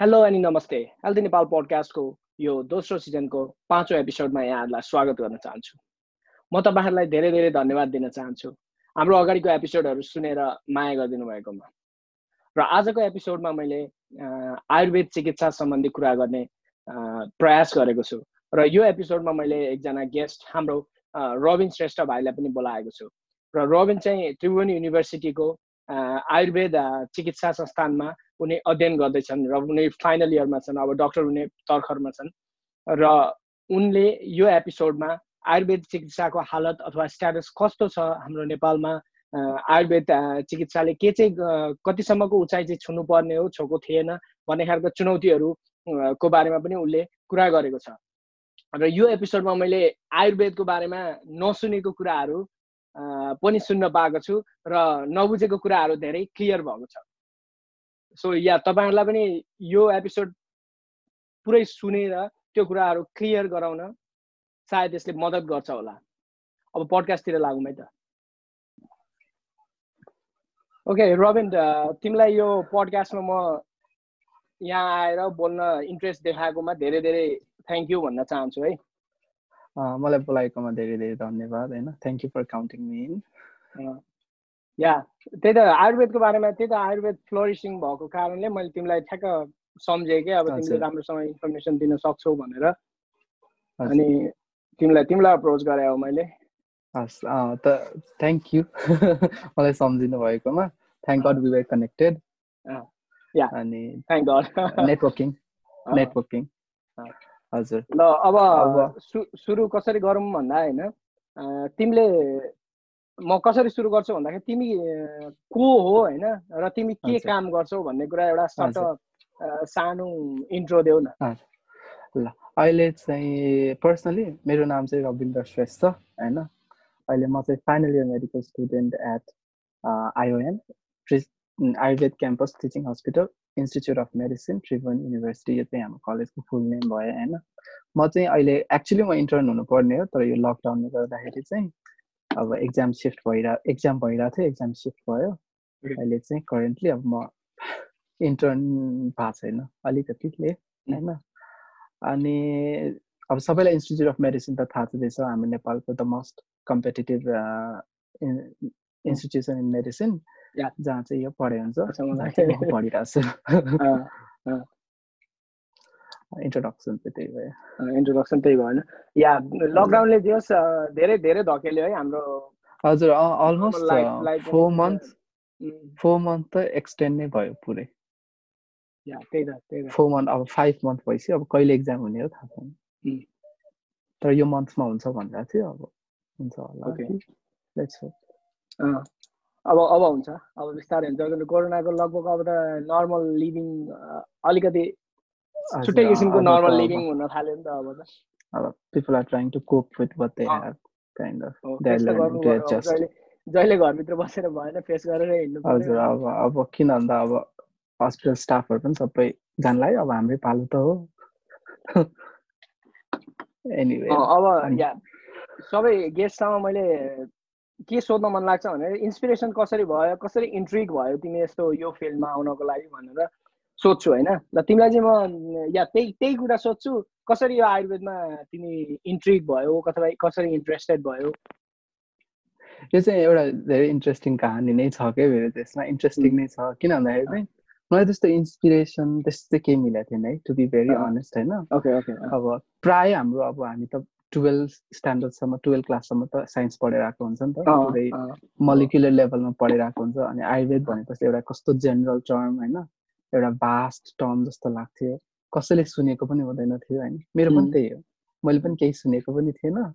Hello अनि नमस्ते। Healthy Nepal पोडकास्टको यो दोस्रो सिजनको पाँचौँ एपिसोडमा यहाँहरूलाई स्वागत गर्न चाहन्छु। म तपाईँहरूलाई धेरै धेरै धन्यवाद दिन चाहन्छु। हाम्रो अगाडिको एपिसोडहरू सुनेर माया गरिदिनु भएकोमा र आजको एपिसोडमा मैले आयुर्वेद चिकित्सा सम्बन्धी कुरा गर्ने प्रयास गरेको छु। र यो एपिसोडमा मैले एकजना गेस्ट हाम्रो रबिन श्रेष्ठ भाइलाई पनि बोलाएको छु। र रबिन चाहिँ त्रिभुवन युनिभर्सिटीको आयुर्वेद चिकित्सा संस्थानमा उनी अध्ययन गर्दैछन् र उनी फाइनल इयरमा छन् अब डक्टर हुने तर्खरमा छन्। र उनले यो एपिसोडमा आयुर्वेद चिकित्साको हालत अथवा स्ट्याटस कस्तो छ हाम्रो नेपालमा आयुर्वेद चिकित्साले के चाहिँ कतिसम्मको उचाइ चाहिँ छुनुपर्ने हो छोको थिएन भन्ने खालको चुनौतीहरू को बारेमा पनि उसले कुरा गरेको छ। र यो एपिसोडमा मैले आयुर्वेदको बारेमा नसुनेको कुराहरू पनि सुन्न पाएको छु र नबुझेको कुराहरू धेरै क्लियर भएको छ। सो या तपाईँहरूलाई पनि यो एपिसोड पुरै सुनेर त्यो कुराहरू क्लियर गराउन सायद यसले मद्दत गर्छ होला। अब पडकास्टतिर लागौँ है त। ओके रबिन तिमीलाई यो पडकास्टमा म यहाँ आएर बोल्न इन्ट्रेस्ट देखाएकोमा धेरै धेरै थ्याङ्क यू भन्न चाहन्छु है। मलाई बोलाएकोमा धेरै धेरै धन्यवाद होइन? Thank you for counting me in या त्यही त आयुर्वेदको बारेमा त्यही त आयुर्वेद फ्लोरिसिङ भएको कारणले मैले तिमीलाई ठ्याक्क सम्झेँ कि अब तिमीले राम्रोसँग इन्फर्मेसन दिन सक्छौ भनेर। अनि तिमीलाई तिमीलाई अप्रोच गरे हो मैले। हस् त थ्याङ्क यू मलाई सम्झिनु भएकोमा। Thank God we were connected या अनि थ्याङ्क गड नेटवर्किङ नेटवर्किङ हजुर। ल अब सुरु कसरी गरौँ भन्दा होइन तिमीले म कसरी सुरु गर्छु भन्दाखेरि तिमी को हो होइन? र तिमी के काम गर्छौ भन्ने कुरा एउटा सर्ट सानो इन्ट्रो देऊ न। ल अहिले चाहिँ पर्सनली मेरो नाम चाहिँ रविन्द्र श्रेष्ठ होइन। अहिले म चाहिँ final year medical student at IOM Ayurveda campus teaching hospital Institute of Medicine Tribhuvan University यो चाहिँ हाम्रो कलेजको फुल नेम भयो होइन। म चाहिँ अहिले एक्चुली म इन्टर्न हुनुपर्ने हो तर यो लकडाउनले गर्दाखेरि चाहिँ अब एक्जाम सिफ्ट भइरह एक्जाम भइरहेको थियो एक्जाम सिफ्ट भयो। अहिले चाहिँ करेन्टली अब म इन्टर्न भएको छैन अलिकतिले होइन अनि अब सबैलाई इन्स्टिच्युट अफ मेडिसिन त थाहा छँदैछ हाम्रो नेपालको the most competitive institution in medicine जहाँ चाहिँ यो पढाइ हुन्छ पढिरहेको छु। इन्ट्रोडक्सन चाहिँ त्यही भयो। इन्ट्रोडक्सन त्यही भयो या लकडाउनले जे होस् धेरै धेरै धकेल्यो है हाम्रो हजुर almost four month four month त एक्सटेन्ड नै भयो पुरै। त्यही त त्यही फोर मन्थ अब फाइभ मन्थ भइसक्यो अब कहिले एक्जाम हुने हो थाहा छैन। तर यो मन्थमा हुन्छ भनिरहेको थियो अब हुन्छ होला अब अब हुन्छ अब बिस्तारै हुन्छ। कोरोनाको लगभग अब त नर्मल लिभिङ अलिकति छुट्टै किसिमको नर्मल लिभिङ हुन थाल्यो नि त अब त अब people are trying to cope with what they have kind of जहिले घरभित्र बसेर भएन फेस गरेर हिँड्नु हजुर अब अब किन भन्दा अब हस्पिटल स्टाफहरू पनि सबै जानलाई अब हाम्रै पालो त हो। एनिवे अब या सबै गेस्टसँग मैले के सोध्न मन लाग्छ भने इन्सपिरेसन कसरी भयो कसरी इन्ट्रिक भयो तिमी यस्तो यो फिल्डमा आउनको लागि भनेर सोध्छु होइन। र तिमीलाई चाहिँ म या त्यही त्यही कुरा सोध्छु कसरी यो आयुर्वेदमा तिमी इन्ट्रिक भयो अथवा कसरी इन्ट्रेस्टेड भयो? यो चाहिँ एउटा धेरै इन्ट्रेस्टिङ कहानी नै छ क्या मेरो त्यसमा? इन्ट्रेस्टिङ नै छ। किन भन्दाखेरि चाहिँ मलाई त्यस्तो इन्सपिरेसन त्यस्तो चाहिँ केही मिलेको थिएन है टु बी भेरी अनेस्ट होइन। ओके ओके अब प्राय हाम्रो अब हामी त टुवेल्भ स्ट्यान्डर्डसम्म टुवेल्भ क्लाससम्म त साइन्स पढेर आएको हुन्छ नि त। पुरै मलिकुलर लेभलमा पढेर आएको हुन्छ। अनि आयुर्वेद भनेपछि एउटा कस्तो जेनरल टर्म होइन? एउटा भास्ट टर्म जस्तो लाग्थ्यो। कसैले सुनेको पनि हुँदैन थियो होइन। मेरो पनि त्यही हो। मैले पनि केही सुनेको पनि थिएन।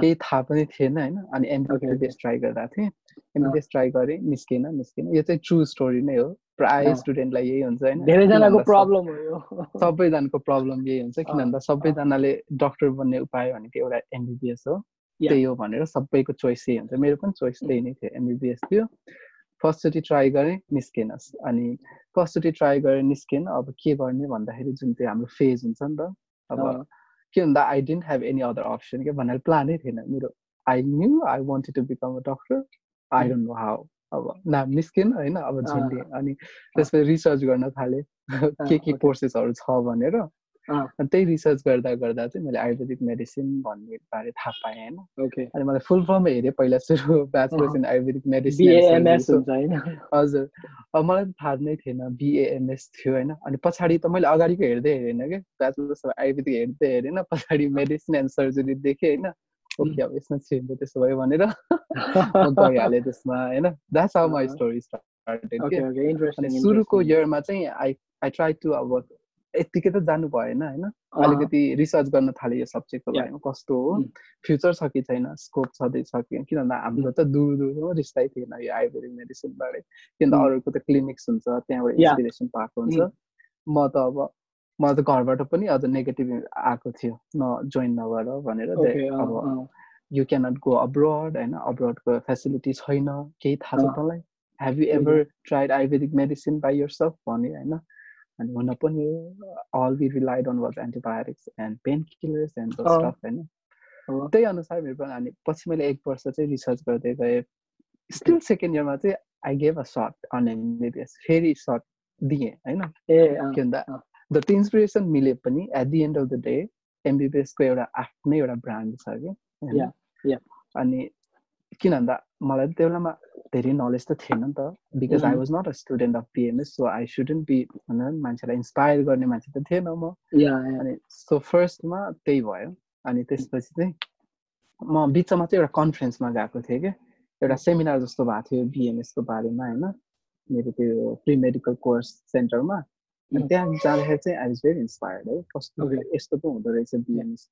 केही थाहा पनि थिएन होइन। अनि एमबिबिएस ट्राई गर्दा थिएँ। एमबिबिएस ट्राई गरेँ निस्केन निस्केन। यो चाहिँ ट्रु स्टोरी नै हो। प्राय स्टुडेन्टलाई यही हुन्छ होइन। धेरैजनाको प्रब्लम हो सबैजनाको प्रब्लम यही हुन्छ। किन भन्दा सबैजनाले डक्टर बन्ने उपाय भनेको एउटा एमबिबिएस हो। त्यही हो भनेर सबैको चोइस यही हुन्छ। मेरो पनि चोइस त्यही नै थियो। एमबिबिएस थियो। फर्स्टचोटि ट्राई गरेँ निस्केनस् अनि फर्स्टचोटि ट्राई गरेर निस्केन। अब के गर्ने भन्दाखेरि जुन चाहिँ हाम्रो फेज हुन्छ नि त अब के भन्दा I didn't have any other option के भनेर प्लानै थिएन मेरो। I knew I wanted to become a doctor I don't know how अब नाम निस्केन होइन अब झिन्डे अनि त्यसपछि रिसर्च गर्न थालेँ। के के. कोर्सेसहरू छ भनेर। त्यही रिसर्च गर्दा गर्दा चाहिँ मैले आयुर्वेदिक मेडिसिन भन्ने बारे थाहा पाएँ होइन। ओके। अनि मलाई फुल फर्म हेरेँ पहिला सुरु ब्याचलर्स। इन आयुर्वेदिक मेडिसिन हजुर। अब मलाई त थाहा नै थिएन बिएएमएस थियो होइन। अनि पछाडि त मैले अगाडिको हेर्दै हेरेन क्या। ब्याचलर्स अफ आयुर्वेदिक हेर्दै हेरेन पछाडि मेडिसिन एन्ड सर्जरी देखेँ होइन। ओके अब यसमा छिर्नु त्यसो भयो भनेर गइहालेँ त्यसमा होइन। That's how my. Story started सुरुको इयरमा चाहिँ आई आई ट्राई टु अब यत्तिकै त जानु भएन होइन? अलिकति रिसर्च गर्न थालेँ यो सब्जेक्टको. बारेमा कस्तो हो? Mm. फ्युचर छ कि छैन? स्कोप छँदै छ कि? किन भन्दा हाम्रो त दूर दूरमा रिस्ताइ थिएन यो आयुर्वेदिक मेडिसिनबाटै किन त Mm. अरूको त क्लिनिक्स हुन्छ त्यहाँबाट. इन्सपिरेसन पाएको हुन्छ। म त अब म त घरबाट पनि अझ नेगेटिभ आएको थियो। न जोइन नगर भनेर अब यु क्यानट गो अब्रोड होइन? अब्रोडको फेसिलिटी छैन केही थाहा छ। तँलाई? Have you ever tried Ayurvedic medicine by yourself भने होइन? अनि हुन पनि all we relied on was antibiotics and painkillers and. Stuff होइन। त्यही अनुसार मेरो पनि अनि पछि मैले एक वर्ष चाहिँ रिसर्च गर्दै गएँ स्टिल सेकेन्ड इयरमा चाहिँ I gave a shot on MBBS फेरि सर्ट दिएँ होइन ए के भन्दा त्यो इन्सपिरेसन मिले पनि at the end of the day एमबिबिएसको एउटा आफ्नै एउटा ब्रान्ड छ कि. अनि किन भन्दा मलाई त त्यो बेलामा धेरै नलेज त थिएन नि त because I. Was not a student of BMS so I shouldn't be भनेर मान्छेलाई इन्सपायर गर्ने मान्छे त थिएन म अनि सो फर्स्टमा त्यही भयो अनि त्यसपछि चाहिँ म बिचमा चाहिँ एउटा कन्फरेन्समा गएको थिएँ कि एउटा सेमिनार जस्तो भएको थियो बिएमएसको बारेमा होइन मेरो त्यो प्रि मेडिकल कोर्स सेन्टरमा. त्यहाँ जाँदाखेरि चाहिँ आई वाज भेरी इन्सपायर्ड है कस्तो. यस्तो पो हुँदो रहेछ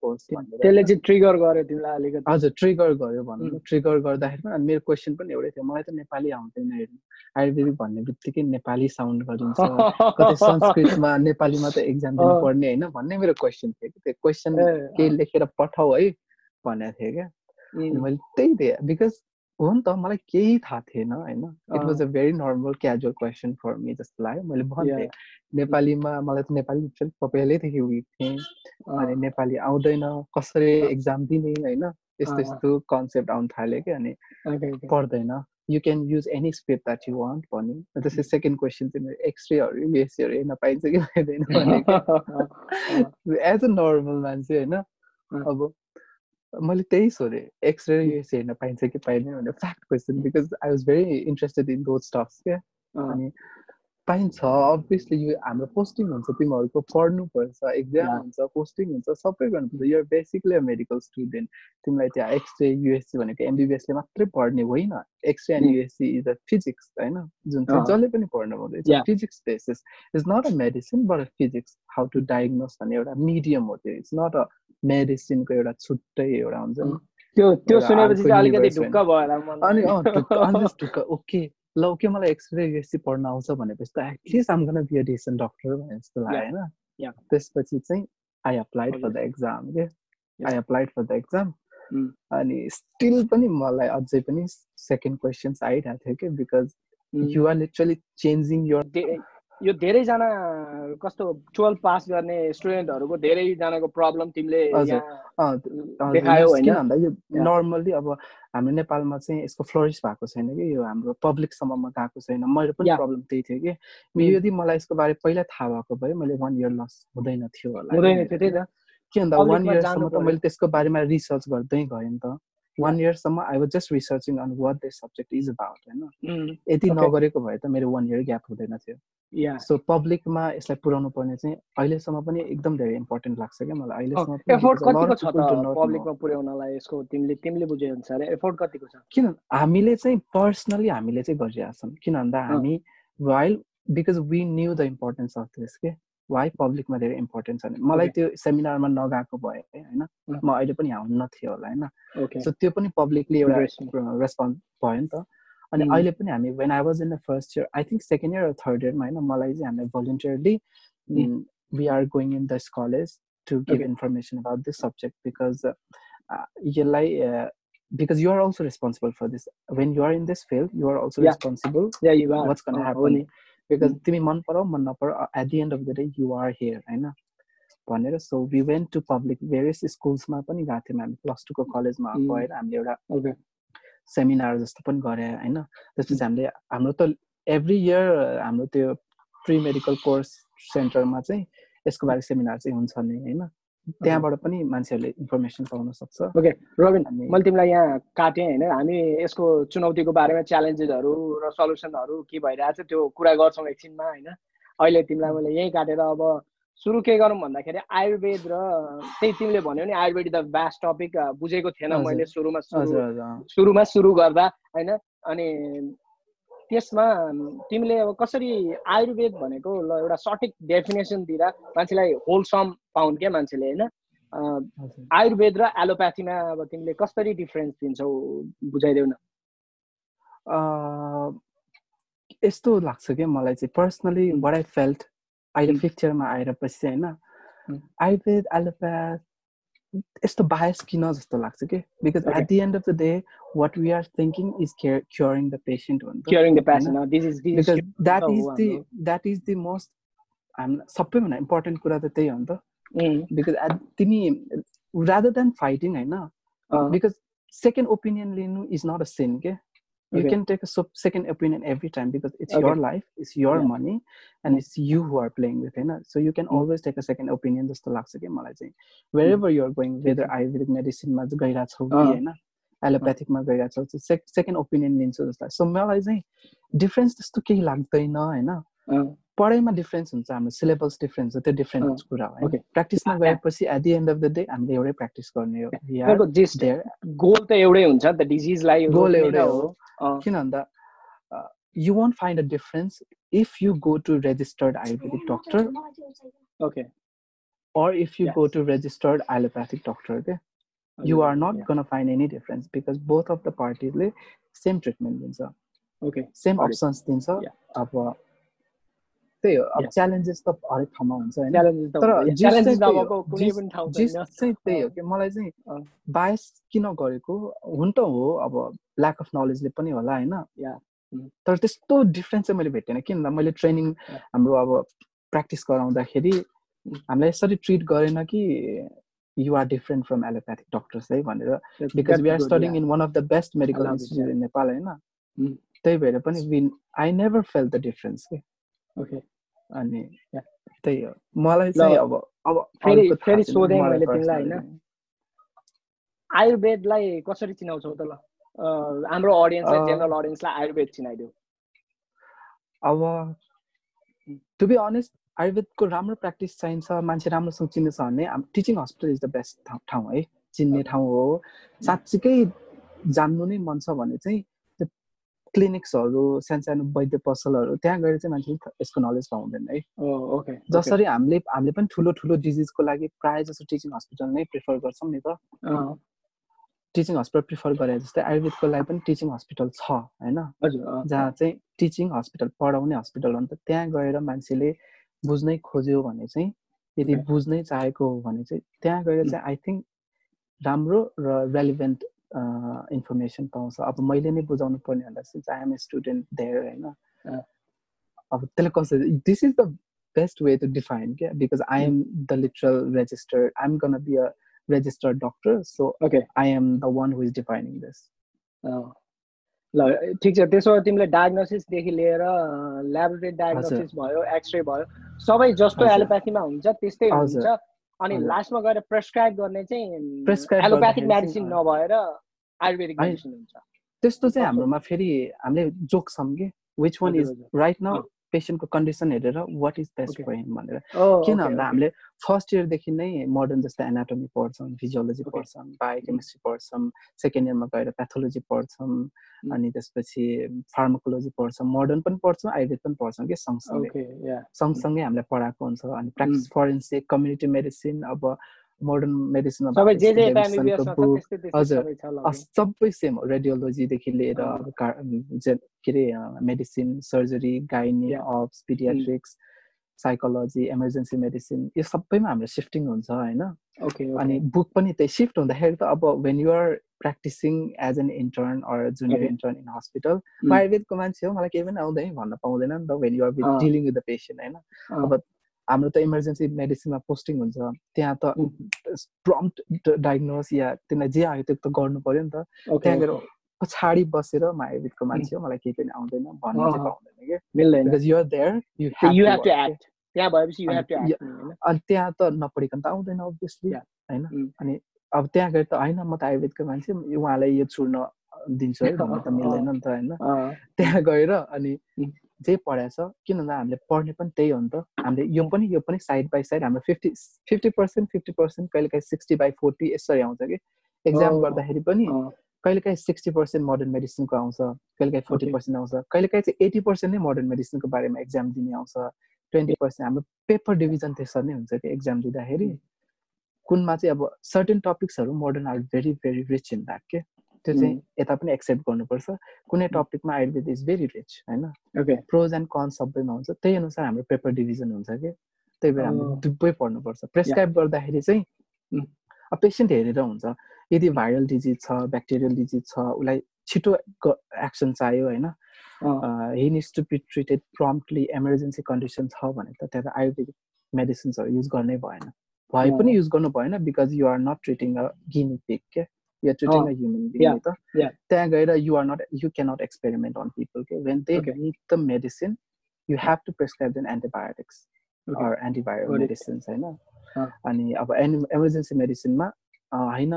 कोर्स भनेर त्यसले। चाहिँ ट्रिगर गर्यो तिमीलाई अलिकति हजुर ट्रिगर गर्यो भनौँ न उम्. ट्रिगर गर्दाखेरि पनि अनि मेरो क्वेसन पनि एउटै थियो मलाई त नेपाली आउँदैन हेर्नु आयुर्वेदिक भन्ने बित्तिकै नेपाली साउन्ड गरिन्छ कतै संस्कृतमा नेपालीमा त एक्जाम। दिनुपर्ने होइन भन्ने मेरो क्वेसन थियो कि त्यो क्वेसन केही लेखेर पठाऊ है भनेको थिएँ क्या मैले त्यही दिएँ बिकज हो नि त मलाई केही थाहा थिएन होइन it. Was a very normal casual question for me जस्तो लाग्यो मैले भन्थेँ. नेपालीमा मलाई त नेपाली पहिल्यैदेखि विक थिएँ अनि नेपाली आउँदैन कसरी एक्जाम दिने होइन यस्तो। यस्तो कन्सेप्ट आउनु थाल्यो कि अनि. पर्दैन you can use any script that you want भन्यो त्यसपछि सेकेन्ड क्वेसन चाहिँ मेरो एक्सरेहरू युएससीहरू हेर्न पाइन्छ कि पाइँदैन एज अ नर्मल मान्छे होइन अब मैले त्यही सोधेँ एक्सरे युएससी हेर्न पाइन्छ कि पाइँदैन भनेर fact question because I was very interested in those stuffs क्या। अनि पाइन्छ अभियसली यो हाम्रो पोस्टिङ हुन्छ तिमीहरूको पढ्नुपर्छ एक्जाम. हुन्छ पोस्टिङ हुन्छ सबै गर्नुपर्छ। You're basically a medical student तिमीलाई त्यहाँ एक्सरे युएससी भनेको एमबिबिएसले मात्रै पढ्ने होइन। X-ray and. USC is a physics होइन? जुन चाहिँ। जसले पनि पढ्नु Yeah. Physics basis is not a medicine but a physics how to diagnose भन्ने एउटा मिडियम हो त्यो। इट्स नट अ मेडिसिनको एउटा छुट्टै एउटा हुन्छ नि. त्यो त्यो सुनेपछि चाहिँ अलिकति ढुक्क भयो होला। अनि ढुक्क ओके ल ओके मलाई एक्सरे युएससी पढ्न आउँछ भनेपछि त at least I'm gonna be a decent doctor भने जस्तो लाग्यो होइन. त्यसपछि चाहिँ I applied for the. Exam के. I applied for the exam. अनि स्टिल पनि मलाई अझै पनि सेकेन्ड क्वेसन्स आइरहेको थियो कि because um. You are literally changing your यो धेरैजना कस्तो टुवेल्भ पास गर्ने स्टुडेन्टहरूको धेरैजनाको प्रब्लम तिमीले देखायो होइन भन्दा यो. नर्मल्ली अब हाम्रो नेपालमा चाहिँ यसको फ्लोरिस भएको छैन कि यो हाम्रो पब्लिकसम्ममा गएको छैन मेरो पनि. प्रब्लम त्यही थियो कि Mm. यदि मलाई यसको बारे पहिला थाहा भएको भए मैले वान इयर लस हुँदैन थियो होला हुँदैन थियो त्यही। त के भन्दा वान इयरसम्म त। मैले त्यसको बारेमा रिसर्च गर्दै गएँ नि त one इयरसम्म I was just researching on what this subject is about होइन Okay. नगरेको भए त मेरो वान इयर ग्याप हुँदैन थियो. सो पब्लिकमा यसलाई पुऱ्याउनु पर्ने चाहिँ अहिलेसम्म पनि एकदम धेरै इम्पोर्टेन्ट लाग्छ क्या मलाई। अहिलेसम्म किन? हामीले चाहिँ पर्सनली हामीले चाहिँ गरिरहेको छौँ किन भन्दा हामी while because we knew the importance of this के वाइ पब्लिकमा धेरै इम्पोर्टेन्ट छ मलाई. त्यो सेमिनारमा नगएको भए होइन. म अहिले पनि यहाँ हुन्न थियो होला होइन सो त्यो पनि पब्लिकली एउटा. रेस्पोन्स भयो नि त अनि Mm. अहिले पनि हामी when I was in the first year I think second year third इयरमा होइन मलाई चाहिँ हामीलाई voluntarily. We are going in this college to give. Information about this subject because यसलाई because you are also responsible for this when you are in this Yeah. what's हो happen नि because. तिमी मन पराऊ मन नपराऊ at the end of the day you are here होइन भनेर so we went to public various स्कुल्समा पनि गएको थियौँ हामी प्लस टूको कलेजमा. गएर हामीले एउटा सेमिनार जस्तो पनि गरे होइन? त्यसपछि हामीले हाम्रो त एभ्री इयर हाम्रो त्यो प्रि मेडिकल कोर्स सेन्टरमा चाहिँ यसको बारे सेमिनार चाहिँ हुन्छ नि होइन? त्यहाँबाट पनि मान्छेहरूले इन्फर्मेसन पाउन सक्छ। ओके रविन मैले तिमीलाई यहाँ काटेँ होइन। हामी यसको चुनौतीको बारेमा च्यालेन्जेसहरू र सल्युसनहरू के भइरहेछ त्यो कुरा गर्छौँ एकछिनमा होइन। अहिले तिमीलाई मैले यहीँ काटेर अब सुरु के गरौँ भन्दाखेरि आयुर्वेद र त्यही तिमीले भन्यो नि आयुर्वेद द बेस्ट टपिक बुझेको थिएन मैले सुरुमा सुरुमा सुरु गर्दा होइन। अनि त्यसमा तिमीले अब कसरी आयुर्वेद भनेको ल एउटा सठिक डेफिनेसन दिँदा मान्छेलाई होलसम पाउन् क्या मान्छेले होइन? आयुर्वेद र एलोप्याथीमा अब तिमीले कसरी डिफरेन्स दिन्छौ बुझाइदेऊ न? यस्तो लाग्छ क्या मलाई चाहिँ। पर्सनली वाट आई फेल्ट अहिले इयरमा आएर पछि होइन? आयुर्वेद एलोप्याथ यस्तो बायस किन जस्तो लाग्छ कि? Because at the end of the day what we are thinking is curing the patient because that is the that is the most हाम सबैभन्दा इम्पोर्टेन्ट कुरा त त्यही हो नि त बिकज तिमी रादर देन फाइटिङ होइन बिकज सेकेन्ड ओपिनियन लिनु इज नट अ सिन के you can take a second opinion every time because it's okay. your life it's your yeah. money and it's you who are playing with it so you can mm. always take a second opinion जस्तो लाग्छ कि मलाई चाहिँ wherever you're going whether आयुर्वेदिक मेडिसिनमा गइरहेको छौ कि होइन एलोप्याथिकमा गइरहेको छौ। सेकेन्ड ओपिनियन लिन्छु जस्तो सो मलाई चाहिँ डिफ्रेन्स त्यस्तो केही लाग्दैन होइन? पढाइमा डिफ्रेन्स हुन्छ हाम्रो सिलेबस डिफ्रेन्स हो त्यो डिफ्रेन्स कुरा हो प्र्याक्टिसमा गएपछि at the end of the day हामीले एउटै प्र्याक्टिस गर्ने हो। गोल त एउटै हुन्छ नि त डिजिजलाई गोल एउटै हो। किन भन्दा you won't find a difference if you go to registered ayurvedic doctor okay or if you yes. go to registered allopathic doctor okay you are not yeah. going to find any difference because both of the parties same treatment दिन्छ okay. Same options दिन्छ अब त्यही हो अब challenges त हरेक ठाउँमा हुन्छ होइन तर चाहिँ त्यही हो कि मलाई चाहिँ बायस किन गरेको? हुन त हो अब ल्याक अफ नलेजले पनि होला होइन? तर त्यस्तो डिफ्रेन्स चाहिँ मैले भेटेन किन मैले ट्रेनिङ हाम्रो अब प्र्याक्टिस गराउँदाखेरि हामीलाई यसरी ट्रिट गरेन कि you are different from allopathic doctors है भनेर because we are studying in one of the best medical institute in Nepal होइन त्यही भएर पनि when I never feel the difference के ओके अनि त्यही हो मलाई चाहिँ अब अब फेरि फेरि सोधेँ मैले तिमीलाई होइन? आयुर्वेदलाई कसरी चिनाउँछौ त ल? हाम्रो अडियन्सलाई जेनरल अडियन्सलाई आयुर्वेद चिनाइदेऊ अब टु बी अनेस्ट आयुर्वेदको राम्रो प्र्याक्टिस चाहिन्छ मान्छे राम्रोसँग चिन्दैछ भने teaching hospital is the best ठाउँ है। चिन्ने ठाउँ हो। साँच्चीकै जान्नु नै मन छ भने चाहिँ क्लिनिक्सहरू सानो सानो वैद्य पसलहरू त्यहाँ गएर चाहिँ मान्छेले यसको नलेज पाउँदैन है। ओके जसरी हामीले हामीले पनि ठुलो ठुलो डिजिजको लागि प्रायः जस्तो टिचिङ हस्पिटल नै प्रिफर गर्छौँ नि त। टिचिङ हस्पिटल प्रिफर गरे जस्तै आयुर्वेदको लागि पनि टिचिङ हस्पिटल छ होइन? जहाँ चाहिँ टिचिङ हस्पिटल पढाउने हस्पिटल हो नि त त्यहाँ गएर मान्छेले बुझ्नै खोज्यो भने चाहिँ यदि बुझ्नै चाहेको हो भने चाहिँ त्यहाँ गएर चाहिँ आई थिङ्क राम्रो र रेलिभेन्ट इन्फर्मेसन पाउँछ। अब मैले नै बुझाउनु पर्ने भन्दा चाहिँ I am a student there होइन? अब त्यसले कसरी this is the best way to define क्या? Because I am the literal registered I am gonna be a registered doctor so okay I am the one who is defining this ल ठिक छ। त्यसो भए तिमीले डायग्नोसिसदेखि लिएर ल्याबोरेटरी डायग्नोसिस भयो x-ray भयो सबै जस्तो एलोप्याथीमा हुन्छ त्यस्तै हुन्छ। अनि लास्टमा गएर प्रेसक्राइब गर्ने चाहिँ एलोप्याथिक मेडिसिन नभएर आयुर्वेदिक मेडिसिन हुन्छ। त्यस्तो चाहिँ हाम्रोमा फेरि हामीले जोक्छौँ कि। Which one is right now पेसेन्टको condition हेरेर what is best for him भनेर। किन भन्दा हामीले फर्स्ट इयरदेखि नै मोडर्न जस्तो एनाटोमी पढ्छौँ फिजियोलोजी पढ्छौँ बायोकेमिस्ट्री पढ्छौँ सेकेन्ड इयरमा गएर प्याथोलोजी पढ्छौँ अनि त्यसपछि फार्माकोलोजी पढ्छौँ मोडर्न पनि पढ्छौँ आयुर्वेद पनि पढ्छौँ कि सँगसँगै। सँगसँगै हामीलाई पढाएको हुन्छ अनि प्र्याक्टिस फरेन्सिक कम्युनिटी मेडिसिन अब मोडर्न मेडिसिनमा हजुर। सबै सेम हो रेडियोलोजीदेखि लिएर अब के अरे medicine surgery gynae obs paediatrics psychology emergency medicine यो सबैमा हाम्रो सिफ्टिङ हुन्छ होइन? अनि बुक पनि त्यही सिफ्ट हुँदाखेरि त अब when you're practising as an intern or junior intern in hospital म आयुर्वेदको मान्छे हो मलाई केही पनि आउँदैन भन्न पाउँदैन नि त when you're dealing with the patient होइन? अब हाम्रो त इमर्जेन्सी मेडिसिनमा पोस्टिङ हुन्छ। त्यहाँ त प्रम्प्ट डायग्नोस या तिमीलाई जे आयो त्यो त गर्नु पर्यो नि त। त्यहाँ गएर पछाडि बसेर म आयुर्वेदको मान्छे हो मलाई केही पनि आउँदैन भन्नु चाहिँ पाउँदैन क्या मिल्दैन। Because you're there you you have to act त्यहाँ भएपछि यु हेभ टु एक्ट अनि त्यहाँ त नपढिकन त आउँदैन अभियसली होइन। अनि अब त्यहाँ गएर त होइन म त आयुर्वेदको मान्छे उहाँलाई यो छुड्न दिन्छु है भन्नु त मिल्दैन नि त होइन। त्यहाँ गएर अनि जे पढाएछ किन भन्दा हामीले पढ्ने पनि त्यही हो नि त। हामीले यो पनि यो पनि साइड बाई साइड हाम्रो fifty fifty percent fifty percent कहिले काहीँ सिक्सटी बाई फोर्टी यसरी आउँछ कि। एक्जाम गर्दाखेरि पनि कहिले काहीँ सिक्सटी पर्सेन्ट मोडर्न मेडिसिनको आउँछ कहिले काहीँ फोर्टी पर्सेन्ट आउँछ कहिले काहीँ चाहिँ एटी पर्सेन्ट नै मोडर्न मेडिसिनको बारेमा एक्जाम दिने आउँछ। ट्वेन्टी पर्सेन्ट हाम्रो पेपर डिभिजन त्यसरी नै हुन्छ कि एक्जाम दिँदाखेरि। कुनमा चाहिँ अब certain टपिक्सहरू modern are very very rich in that के? त्यो चाहिँ यता पनि एक्सेप्ट गर्नुपर्छ। कुनै टपिकमा आयुर्वेद इज भेरी रिच होइन? प्रोज एन्ड कन्स सबैमा हुन्छ। त्यही अनुसार हाम्रो पेपर डिभिजन हुन्छ कि? त्यही भएर हामीले दुवै पढ्नुपर्छ। प्रेसक्राइब गर्दाखेरि चाहिँ पेसेन्ट हेरेर हुन्छ। यदि भाइरल डिजिज छ ब्याक्टेरियल डिजिज छ उसलाई छिटो एक्सन चाहियो होइन? He needs to be treated promptly emergency condition छ भने त त्यहाँ आयुर्वेदिक मेडिसिन्सहरू युज गर्नै भएन। भए पनि युज गर्नु भएन because you are not treating a guinea pig के you are treating a human being त त्यहाँ गएर you are not you cannot experiment on people के when they need the medicine you have to prescribe then antibiotics or antibiotic medicines होइन अनि अब any emergency मेडिसिनमा होइन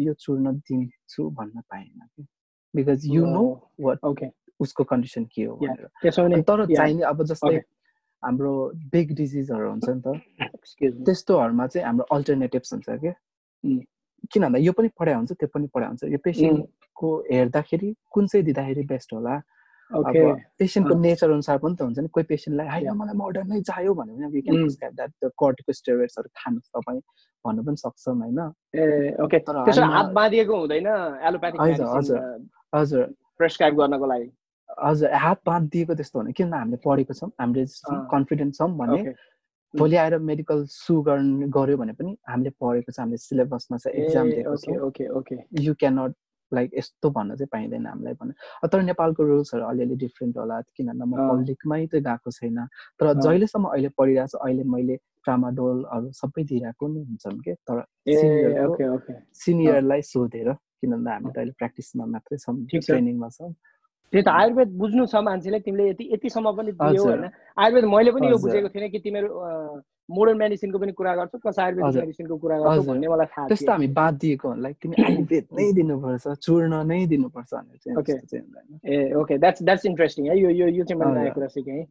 यो चुर्न दिन्छु भन्न पाएन कि बिकज यु नो वाट उसको कन्डिसन के हो भनेर तर चाहिने अब जस्तै हाम्रो बिग डिजिजहरू हुन्छ नि त त्यस्तोहरूमा चाहिँ हाम्रो अल्टरनेटिभ्स हुन्छ कि किन भन्दा यो पनि पढाइ हुन्छ त्यो पनि पढाइ हुन्छ। यो पेसेन्टको हेर्दाखेरि कुन चाहिँ दिँदाखेरि बेस्ट होला? अब पेसेन्टको नेचर अनुसार पनि त हुन्छ नि। कोही पेसेन्टलाई होइन मलाई मोडर्न नै चाहियो भन्यो भने वी क्यान प्रिस्क्राइब द्याट कर्टिको स्टेरोइड्सहरू खानुहोस् तपाईँ भन्नु पनि सक्छौँ होइन? ए ओके त्यसो हात बाँधिएको हुँदैन? एलोप्याथिक हजुर हजुर। प्रेस्क्राइब गर्नको लागि। हजुर हात बाँधिदिएको त्यस्तो हुने। किन? हामीले पढेको छौँ हामीले कन्फिडेन्ट छौँ भने भोलि आएर मेडिकल सु गर्न गऱ्यो भने पनि हामीले पढेको छ हामीले सिलेबसमा छ एक्जाम दिएको छ। Okay okay. You cannot like यस्तो भन्न चाहिँ पाइँदैन हामीलाई भन्नु। तर नेपालको रुल्सहरू अलिअलि डिफ्रेन्ट होला किनभने म पब्लिकमै चाहिँ गएको छैन। तर जहिलेसम्म अहिले पढिरहेको छु अहिले मैले ट्रामाडोलहरू सबै दिइरहेको नै हुन्छन् कि? तर सिनियरलाई सोधेर किनभने हामी त अहिले प्र्याक्टिसमा मात्रै छौँ ट्रेनिङमा छौँ। त्यही त आयुर्वेद बुझ्नु छ मान्छेले तिमीले यति यतिसम्म पनि दियो होइन। आयुर्वेद मैले पनि यो बुझेको थिइनँ कि तिमीहरू मोडर्न मेडिसिनको पनि कुरा गर्छौ प्लस आयुर्वेदिक मेडिसिनको कुरा गर्छौ भन्ने मलाई थाहा त्यस्तो हामी बात दिएको लाइक तिमी आयुर्वेद नै दिनुपर्छ चूर्ण नै दिनुपर्छ चाहिँ ah okay that's that's interesting है। यो यो यो चाहिँ मैले नयाँ कुरा सिकेँ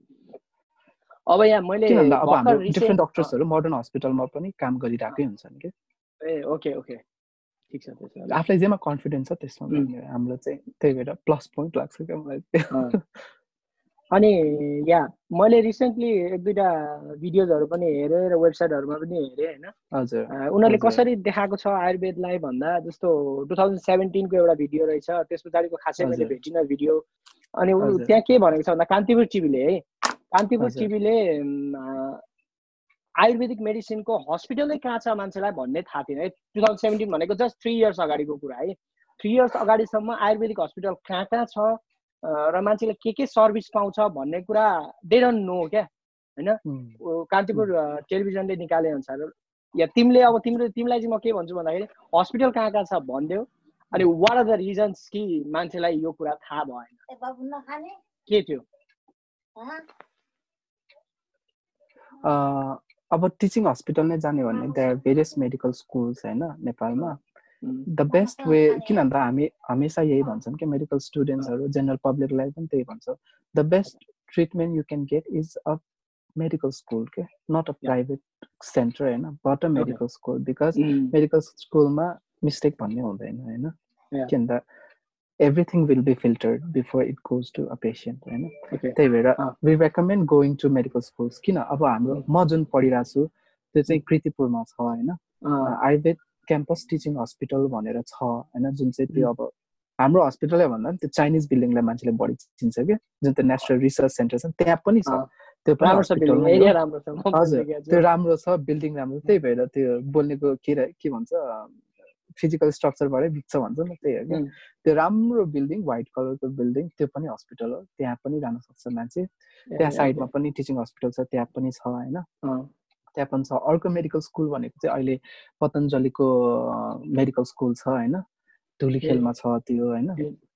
अब यहाँ मैले डिफ्रेन्ट डक्टर्सहरू मोडर्न हस्पिटलमा पनि काम गरिरहेकै हुन्छन् कि। ए ओके ओके ठिक छ त्यसो आफूलाई जेमा कन्फिडेन्स छ त्यसमा हाम्रो चाहिँ त्यही भएर प्लस पोइन्ट लाग्छ क्या मलाई। अनि या मैले रिसेन्टली एक दुईवटा भिडियोजहरू पनि हेरेँ र वेबसाइटहरूमा पनि हेरेँ होइन? हजुर। उनीहरूले कसरी देखाएको छ आयुर्वेदलाई भन्दा जस्तो टु थाउजन्ड सेभेन्टिनको एउटा भिडियो रहेछ त्यस पछाडिको खासै मैले भेटिनँ भिडियो अनि त्यहाँ के भनेको छ भन्दा कान्तिपुर टिभीले है। कान्तिपुर टिभीले आयुर्वेदिक मेडिसिनको हस्पिटलै कहाँ छ मान्छेलाई भन्ने थाहा थिएन। है टु थाउजन्ड सेभेन्टिन भनेको जस्ट थ्री इयर्स अगाडिको कुरा है। थ्री इयर्स अगाडिसम्म आयुर्वेदिक हस्पिटल कहाँ कहाँ छ र मान्छेले के के सर्भिस पाउँछ भन्ने कुरा दे डन्ट नो क्या होइन? कान्तिपुर टेलिभिजनले निकाले अनुसार। या तिमीले अब तिम्रो तिमीलाई चाहिँ म के भन्छु भन्दाखेरि हस्पिटल कहाँ कहाँ छ भनिदेऊ। अनि वाट आर द रिजन्स कि मान्छेलाई यो कुरा थाहा भएन? के थियो? अब टिचिङ हस्पिटल नै जाने भने देयर भेरियस मेडिकल स्कुल्स होइन नेपालमा। द बेस्ट वे किन भन्दा हामी हमेसा यही भन्छौँ कि मेडिकल स्टुडेन्ट्सहरू जेनरल पब्लिकलाई पनि त्यही भन्छ। The best treatment you can get is a medical school के नट अ प्राइभेट सेन्टर होइन? But a medical school because medical स्कुलमा मिस्टेक भन्ने हुँदैन होइन? के भन्दा everything will be filtered before it goes to a patient होइन त्यही भएर we recommend going to medical schools किन अब हाम्रो म जुन पढिरहेको छु त्यो चाहिँ कृतिपुरमा छ होइन? आयुर्वेद क्याम्पस टिचिङ हस्पिटल भनेर छ होइन? जुन चाहिँ त्यो अब हाम्रो हस्पिटलै भन्दा पनि त्यो चाइनिज बिल्डिङलाई मान्छेले बढी चिन्छ कि जुन त्यो नेसनल रिसर्च सेन्टर छ त्यहाँ पनि छ। त्यो हजुर त्यो राम्रो छ बिल्डिङ राम्रो त्यही भएर त्यो बोल्नेको के के भन्छ फिजिकल स्ट्रक्चरबाटै बित्छ भन्छ नि त्यही हो कि त्यो राम्रो बिल्डिङ व्हाइट कलरको बिल्डिङ त्यो पनि हस्पिटल हो। त्यहाँ पनि जान सक्छ मान्छे। त्यहाँ साइडमा पनि टिचिङ हस्पिटल छ त्यहाँ पनि छ होइन। त्यहाँ पनि छ। अर्को मेडिकल स्कुल भनेको चाहिँ अहिले पतञ्जलीको मेडिकल स्कुल छ होइन। धुलीखेलमा छ त्यो होइन।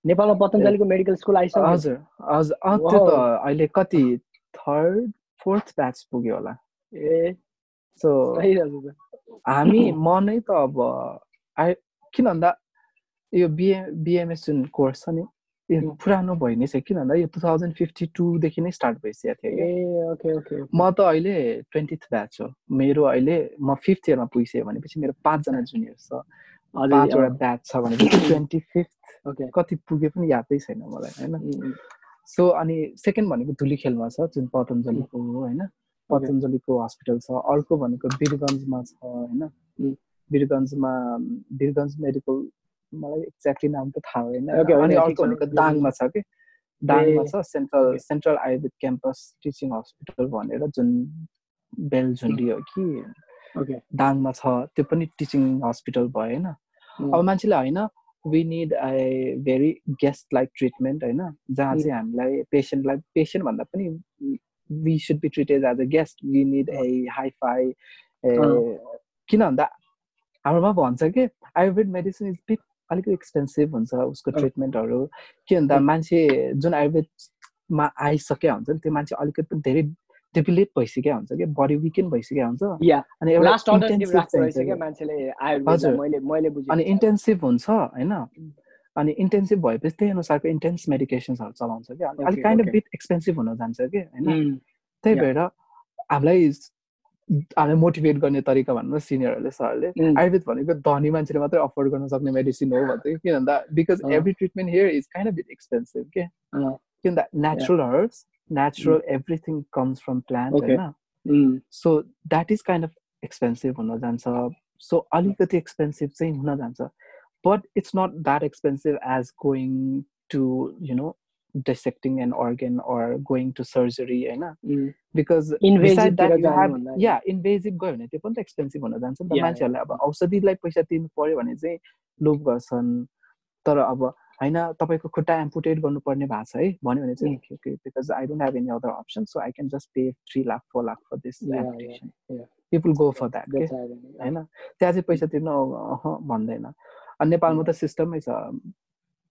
नेपालमा पतञ्जलिको मेडिकल स्कुल आइसक्यो। हजुर हजुर। त्यो त अहिले कति? थर्ड फोर्थ ब्याच पुग्यो होला। ए। सो हामी म नै त अब आइ किन भन्दा यो बिए बिएमएस जुन कोर्स छ नि यो. पुरानो भइ नै छ किन भन्दा यो टु थाउजन्ड फिफ्टी टूदेखि नै स्टार्ट भइसकेको थियो कि म त अहिले ट्वेन्टिथ ब्याच हो मेरो अहिले म फिफ्थ इयरमा पुगिसकेँ भनेपछि मेरो पाँचजना जुनियर छ पाँचवटा ब्याच छ भनेपछि ट्वेन्टी फिफ्थ ओके कति पुगे पनि यादै छैन मलाई होइन सो अनि सेकेन्ड भनेको धुलीखेलमा छ जुन पतञ्जलिको हो होइन पतञ्जलिको हस्पिटल छ अर्को भनेको वीरगन्जमा छ होइन. वीरगन्जमा वीरगन्ज मेडिकल मलाई एक्ज्याक्टली नाम त थाहा होइन अनि अर्को भनेको। दाङमा छ कि? दाङमा छ central. Central Ayurveda campus teaching hospital भनेर जुन बेलझुन्डी हो कि? दाङमा छ त्यो पनि टिचिङ हस्पिटल भयो होइन. अब मान्छेले होइन we need a very guest like treatment होइन जहाँ चाहिँ हामीलाई पेसेन्टलाई पेसेन्ट भन्दा पनि we should be treated as a guest we need a hi-fi a किन भन्दा हाम्रोमा भन्छ कि आयुर्वेद मेडिसिन इज बिग अलिकति एक्सपेन्सिभ हुन्छ उसको। ट्रिटमेन्टहरू के भन्दा. मान्छे जुन आयुर्वेदमा आइसकेका हुन्छ नि त्यो मान्छे अलिकति धेरै डेबिलेट भइसकेका हुन्छ कि बडी विकेन भइसकेका हुन्छ। अनि एउटा अनि इन्टेन्सिभ हुन्छ होइन? अनि इन्टेन्सिभ भएपछि त्यही अनुसारको इन्टेन्स मेडिकेसन्सहरू चलाउँछ कि। अनि अलिक काइन्ड अफ. बिट एक्सपेन्सिभ हुन जान्छ कि होइन? त्यही. भएर हामीलाई हामीलाई मोटिभेट गर्ने तरिका भन्नु सिनियरहरूले उम्, आयुर्वेद भनेको धनी मान्छेले मात्रै अफोर्ड गर्न सक्ने मेडिसिन हो भन्थ्यो किन भन्दा because. Every treatment here is kind of bit expensive के किन भन्दा natural herbs natural everything comes from plant. होइन? So that is kind of expensive हुन जान्छ। सो अलिकति एक्सपेन्सिभ चाहिँ हुन जान्छ। But it's not that expensive as going to you know dissecting an organ or going to surgery होइन? Because या invasive गयो भने त्यो पनि त एक्सपेन्सिभ हुन जान्छ नि त मान्छेहरूलाई। अब औषधिलाई पैसा तिर्नु पर्यो भने चाहिँ लोभ गर्छन्। तर अब होइन तपाईँको खुट्टा एम्पुटेट गर्नुपर्ने भएको छ है। भन्यो भने चाहिँ Mm. Okay because I don't have any other option so I can just pay three lakh four lakh for this amputation. People go for that. होइन? त्यहाँ चाहिँ पैसा तिर्न भन्दैन। अनि नेपालमा त सिस्टमै छ।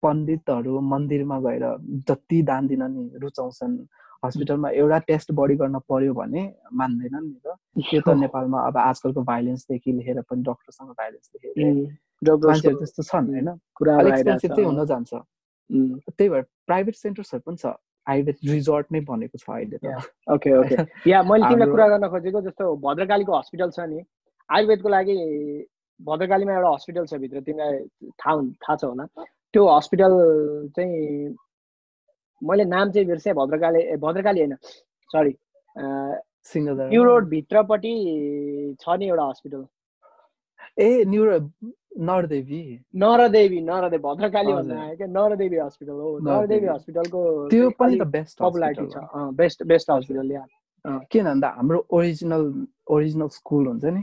पण्डितहरू मन्दिरमा गएर जति दान दिन नि रुचाउँछन् हस्पिटलमा एउटा टेस्ट बढी गर्न पर्यो भने मान्दैनन् नि त। त्यो त नेपालमा अब आजकलको भाइलेन्सदेखि लिएर पनि डक्टरसँग भाइलेन्सदेखि मान्छेहरू त्यस्तो छन् होइन? एक्सपेन्सिभ चाहिँ हुन जान्छ। त्यही भएर प्राइभेट सेन्टर्सहरू पनि छ। आयुर्वेद रिजोर्ट नै बनेको छ अहिले त. ओके ओके या मैले तिमीलाई कुरा गर्न खोजेको जस्तो भद्रकालीको हस्पिटल छ नि। आयुर्वेदको लागि भद्रकालीमा एउटा हस्पिटल छ भित्र। तिमीलाई थाहा थाहा छ होला। त्यो हस्पिटल चाहिँ मैले नाम चाहिँ बिर्सेँ भद्रकाली ए भद्रकाली होइन सरी न्यु रोड भित्रपट्टि छ नि एउटा हस्पिटल। ए न्युरो नरदेवी। नरदेवी नरदेवी भद्रकाली। भन्दा आयो क्या? नरदेवी हस्पिटल हो। नरदेवी। हस्पिटलको त्यो पनि त बेस्ट पपुलारिटी छ। Best best hospital yeah. किन भन्दा हाम्रो ओरिजिनल ओरिजिनल स्कुल हुन्छ नि।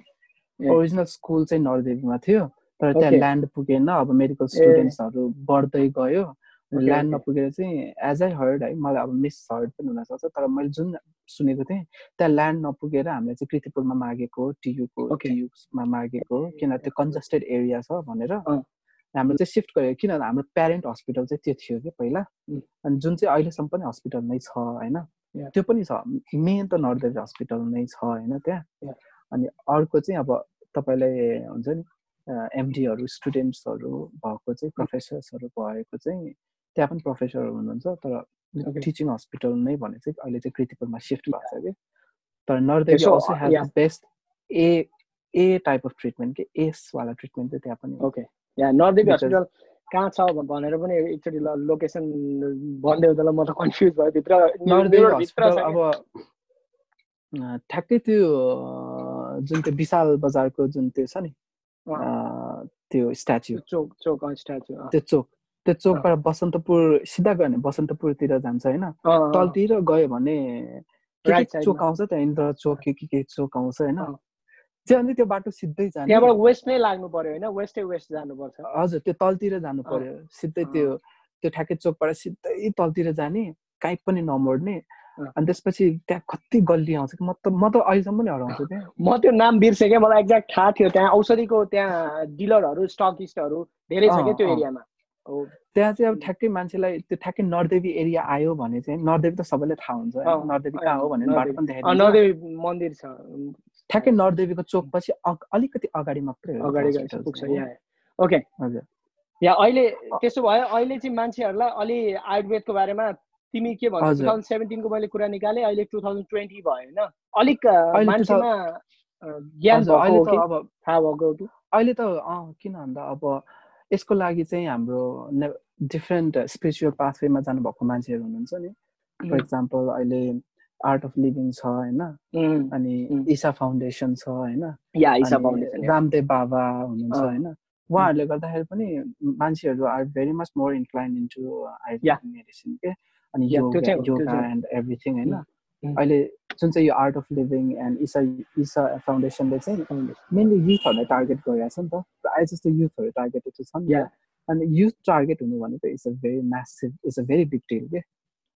ओरिजिनल स्कुल चाहिँ नरदेवीमा थियो। तर त्यहाँ. ल्यान्ड पुगेन अब मेडिकल स्टुडेन्ट्सहरू बढ्दै गयो ल्यान्ड. नपुगेर चाहिँ एज आई हर्ड है मलाई अब मिस हर्ड पनि हुनसक्छ तर मैले जुन सुनेको थिएँ त्यहाँ ल्यान्ड नपुगेर हामीले चाहिँ कृतिपुरमा मागेको टियुको. टियुमा मागेको किन त्यो कन्जस्टेड एरिया छ भनेर। हाम्रो चाहिँ सिफ्ट गर्यो किन हाम्रो प्यारेन्ट हस्पिटल चाहिँ त्यो थियो कि पहिला. अनि जुन चाहिँ अहिलेसम्म पनि हस्पिटल नै छ होइन. त्यो पनि छ मेन त नर्देवी हस्पिटल नै छ होइन त्यहाँ. अनि अर्को चाहिँ अब तपाईँलाई हुन्छ नि एमडीहरू स्टुडेन्ट्सहरू भएको चाहिँ प्रोफेसर्सहरू भएको चाहिँ त्यहाँ पनि प्रोफेसरहरू हुनुहुन्छ तर. टिचिङ हस्पिटल नै भने चाहिँ अहिले चाहिँ कृतिपुरमा सिफ्ट भएको छ कि तर नर्देवी so, also has. The best a a type of treatment कि एसवाला ट्रिटमेन्ट चाहिँ त्यहाँ पनि। ओके या नरदेवी हस्पिटल कहाँ छ भनेर पनि एकचोटि ल लोकेसन भनिदियो त ल म त कन्फ्युज भयो भित्र नर्देवी हस्पिटल अब ठ्याक्कै त्यो जुन त्यो विशाल बजारको जुन त्यो छ नि त्यो स्ट्याच्यु चोक चोक स्ट्याचु त्यो चोक त्यो चोकबाट बसन्तपुर सिधा गयो भने बसन्तपुरतिर जान्छ होइन तलतिर गयो भने के के चोक। आउँछ त्यहाँ इन्द्र चोक के के चोक आउँछ होइन अनि त्यो बाटो सिधै जाने त्यहाँबाट वेस्ट नै लाग्नु पर्यो होइन वेस्टै वेस्ट जानुपर्छ हजुर त्यो तलतिर जानु पर्यो सिधै त्यो। त्यो ठ्याक्कै चोकबाट सिधै तलतिर जाने काहीँ पनि नमोड्ने अनि त्यसपछि त्यहाँ कति गल्ली आउँछ कि म त म त अहिलेसम्म नि हराउँछु त्यहाँ म त्यो नाम बिर्सेँ क्या मलाई एक्ज्याक्ट थाहा थियो त्यहाँ औषधिको त्यहाँ डिलरहरू स्टकिस्टहरू धेरै छ क्या त्यो एरियामा? त्यहाँ चाहिँ अब ठ्याक्कै मान्छेलाई त्यो ठ्याक्कै नरदेवी एरिया आयो भने चाहिँ नरदेवी त सबैले थाहा हुन्छ नरदेवी कहाँ हो भनेर बाटो पनि देखाइदिन्छ नरदेवी मन्दिर छ। ठ्याक्कै नरदेवीको चोकपछि अलिकति अगाडि मात्रै हो अगाडि पुग्छ ओके हजुर। या अहिले त्यसो भए अहिले चाहिँ मान्छेहरूलाई अलि आयुर्वेदको बारेमा तिमी के भन्छौ टु। थाउजन्ड सेभेन्टिनको मैले कुरा निकालेँ अहिले टु थाउजन्ड ट्वेन्टी भयो होइन? अलिक मान्छेमा ज्ञान भएको अब थाहा भएको कि? अहिले त किन भन्दा अब यसको लागि चाहिँ हाम्रो डिफ्रेन्ट स्पिरिचुअल पाथवेमा जानुभएको मान्छेहरू हुनुहुन्छ नि। फर इक्जाम्पल अहिले आर्ट अफ लिभिङ छ होइन? अनि. ईसा फाउन्डेसन छ होइन? इसा। रामदेव बाबा हुनुहुन्छ। होइन? उहाँहरूले गर्दाखेरि पनि मान्छेहरू are very much more incline into. Ayurvedic medicine के अनि Yeah, त्यो योगा चाहिँ हो, त्यो योगा चाहिँ हो। एन्ड एभ्रिथिङ होइन उम्, उम्. अहिले जुन चाहिँ यो आर्ट अफ लिभिङ एन्ड इसा इसा फाउन्डेसनले चाहिँ फाउन्डेसन। मेनली युथहरूलाई टार्गेट गरिरहेको छ नि त प्रायः जस्तो युथहरू टार्गेटेड चाहिँ छ नि Yeah. त अनि युथ टार्गेट हुनु भनेको it's a very massive it's a very big deal के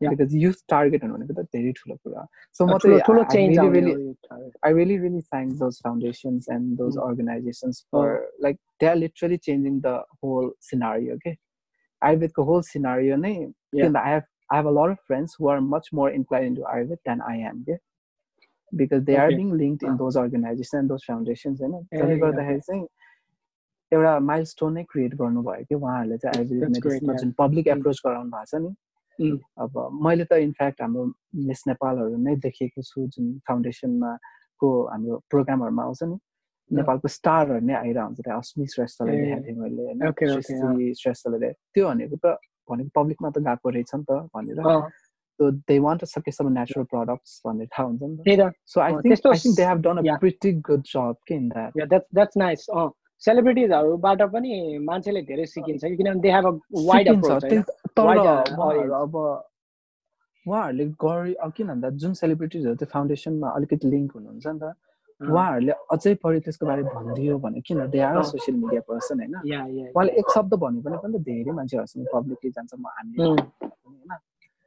Yeah. बिकज युथ टार्गेट हुनु भनेको त धेरै ठुलो कुरा सो म ठुलो चाहिँ ठुलो I- I चेन्ज really, आउने really- हो यो target. I really, really thank those foundations and those Mm. organizations Oh. for like they're literally changing the whole scenario. Okay, Ayurved the whole scenario. नै Yeah. किन I have I have a lot of friends who are much more inclined into Ayurved than I am. Okay, because they are Okay. being linked in those organizations and those foundations. होइन त्यसले. गर्दाखेरि चाहिँ एउटा milestone नै create गर्नुभयो कि उहाँहरूले चाहिँ आयुर्वेदिक मेडिसिनमा yeah. जुन पब्लिक Mm. एप्रोच गराउनु भएको छ नि Mm. अब मैले त इनफ्याक्ट हाम्रो मिस नेपालहरू नै देखेको छु जुन फाउन्डेसनमा को हाम्रो प्रोग्रामहरूमा आउँछ नि नेपालको स्टारहरू नै आइरहेको हुन्छ त्यहाँ अस्मि श्रेष्ठलाई देखाएको थिएँ मैले होइन okay, okay, सृष्टि श्रेष्ठले त्यो भनेको त भनेको पब्लिकमा त गएको रहेछ नि त भनेर। सो दे वान्ट सके सब नेचुरल प्रडक्ट्स भन्ने थाहा हुन्छ नि so I think I think they have done a yeah. Pretty good job के in that yeah that's nice uh सेलिब्रिटिजहरूबाट पनि मान्छेले धेरै सिकिन्छ कि किनभने they have a wide approach तर uh. अब उहाँहरूले गरे किन भन्दा जुन सेलिब्रिटिजहरू त्यो फाउन्डेसनमा अलिकति लिङ्क हुनुहुन्छ नि त। उहाँहरूले अझै बढी त्यसको बारे भनिदियो भने किन? They are. Social media person होइन? या या उहाँले एक शब्द भन्यो भने पनि त धेरै मान्छेहरूसँग पब्लिकली जान्छ म हामीले उम्, होइन?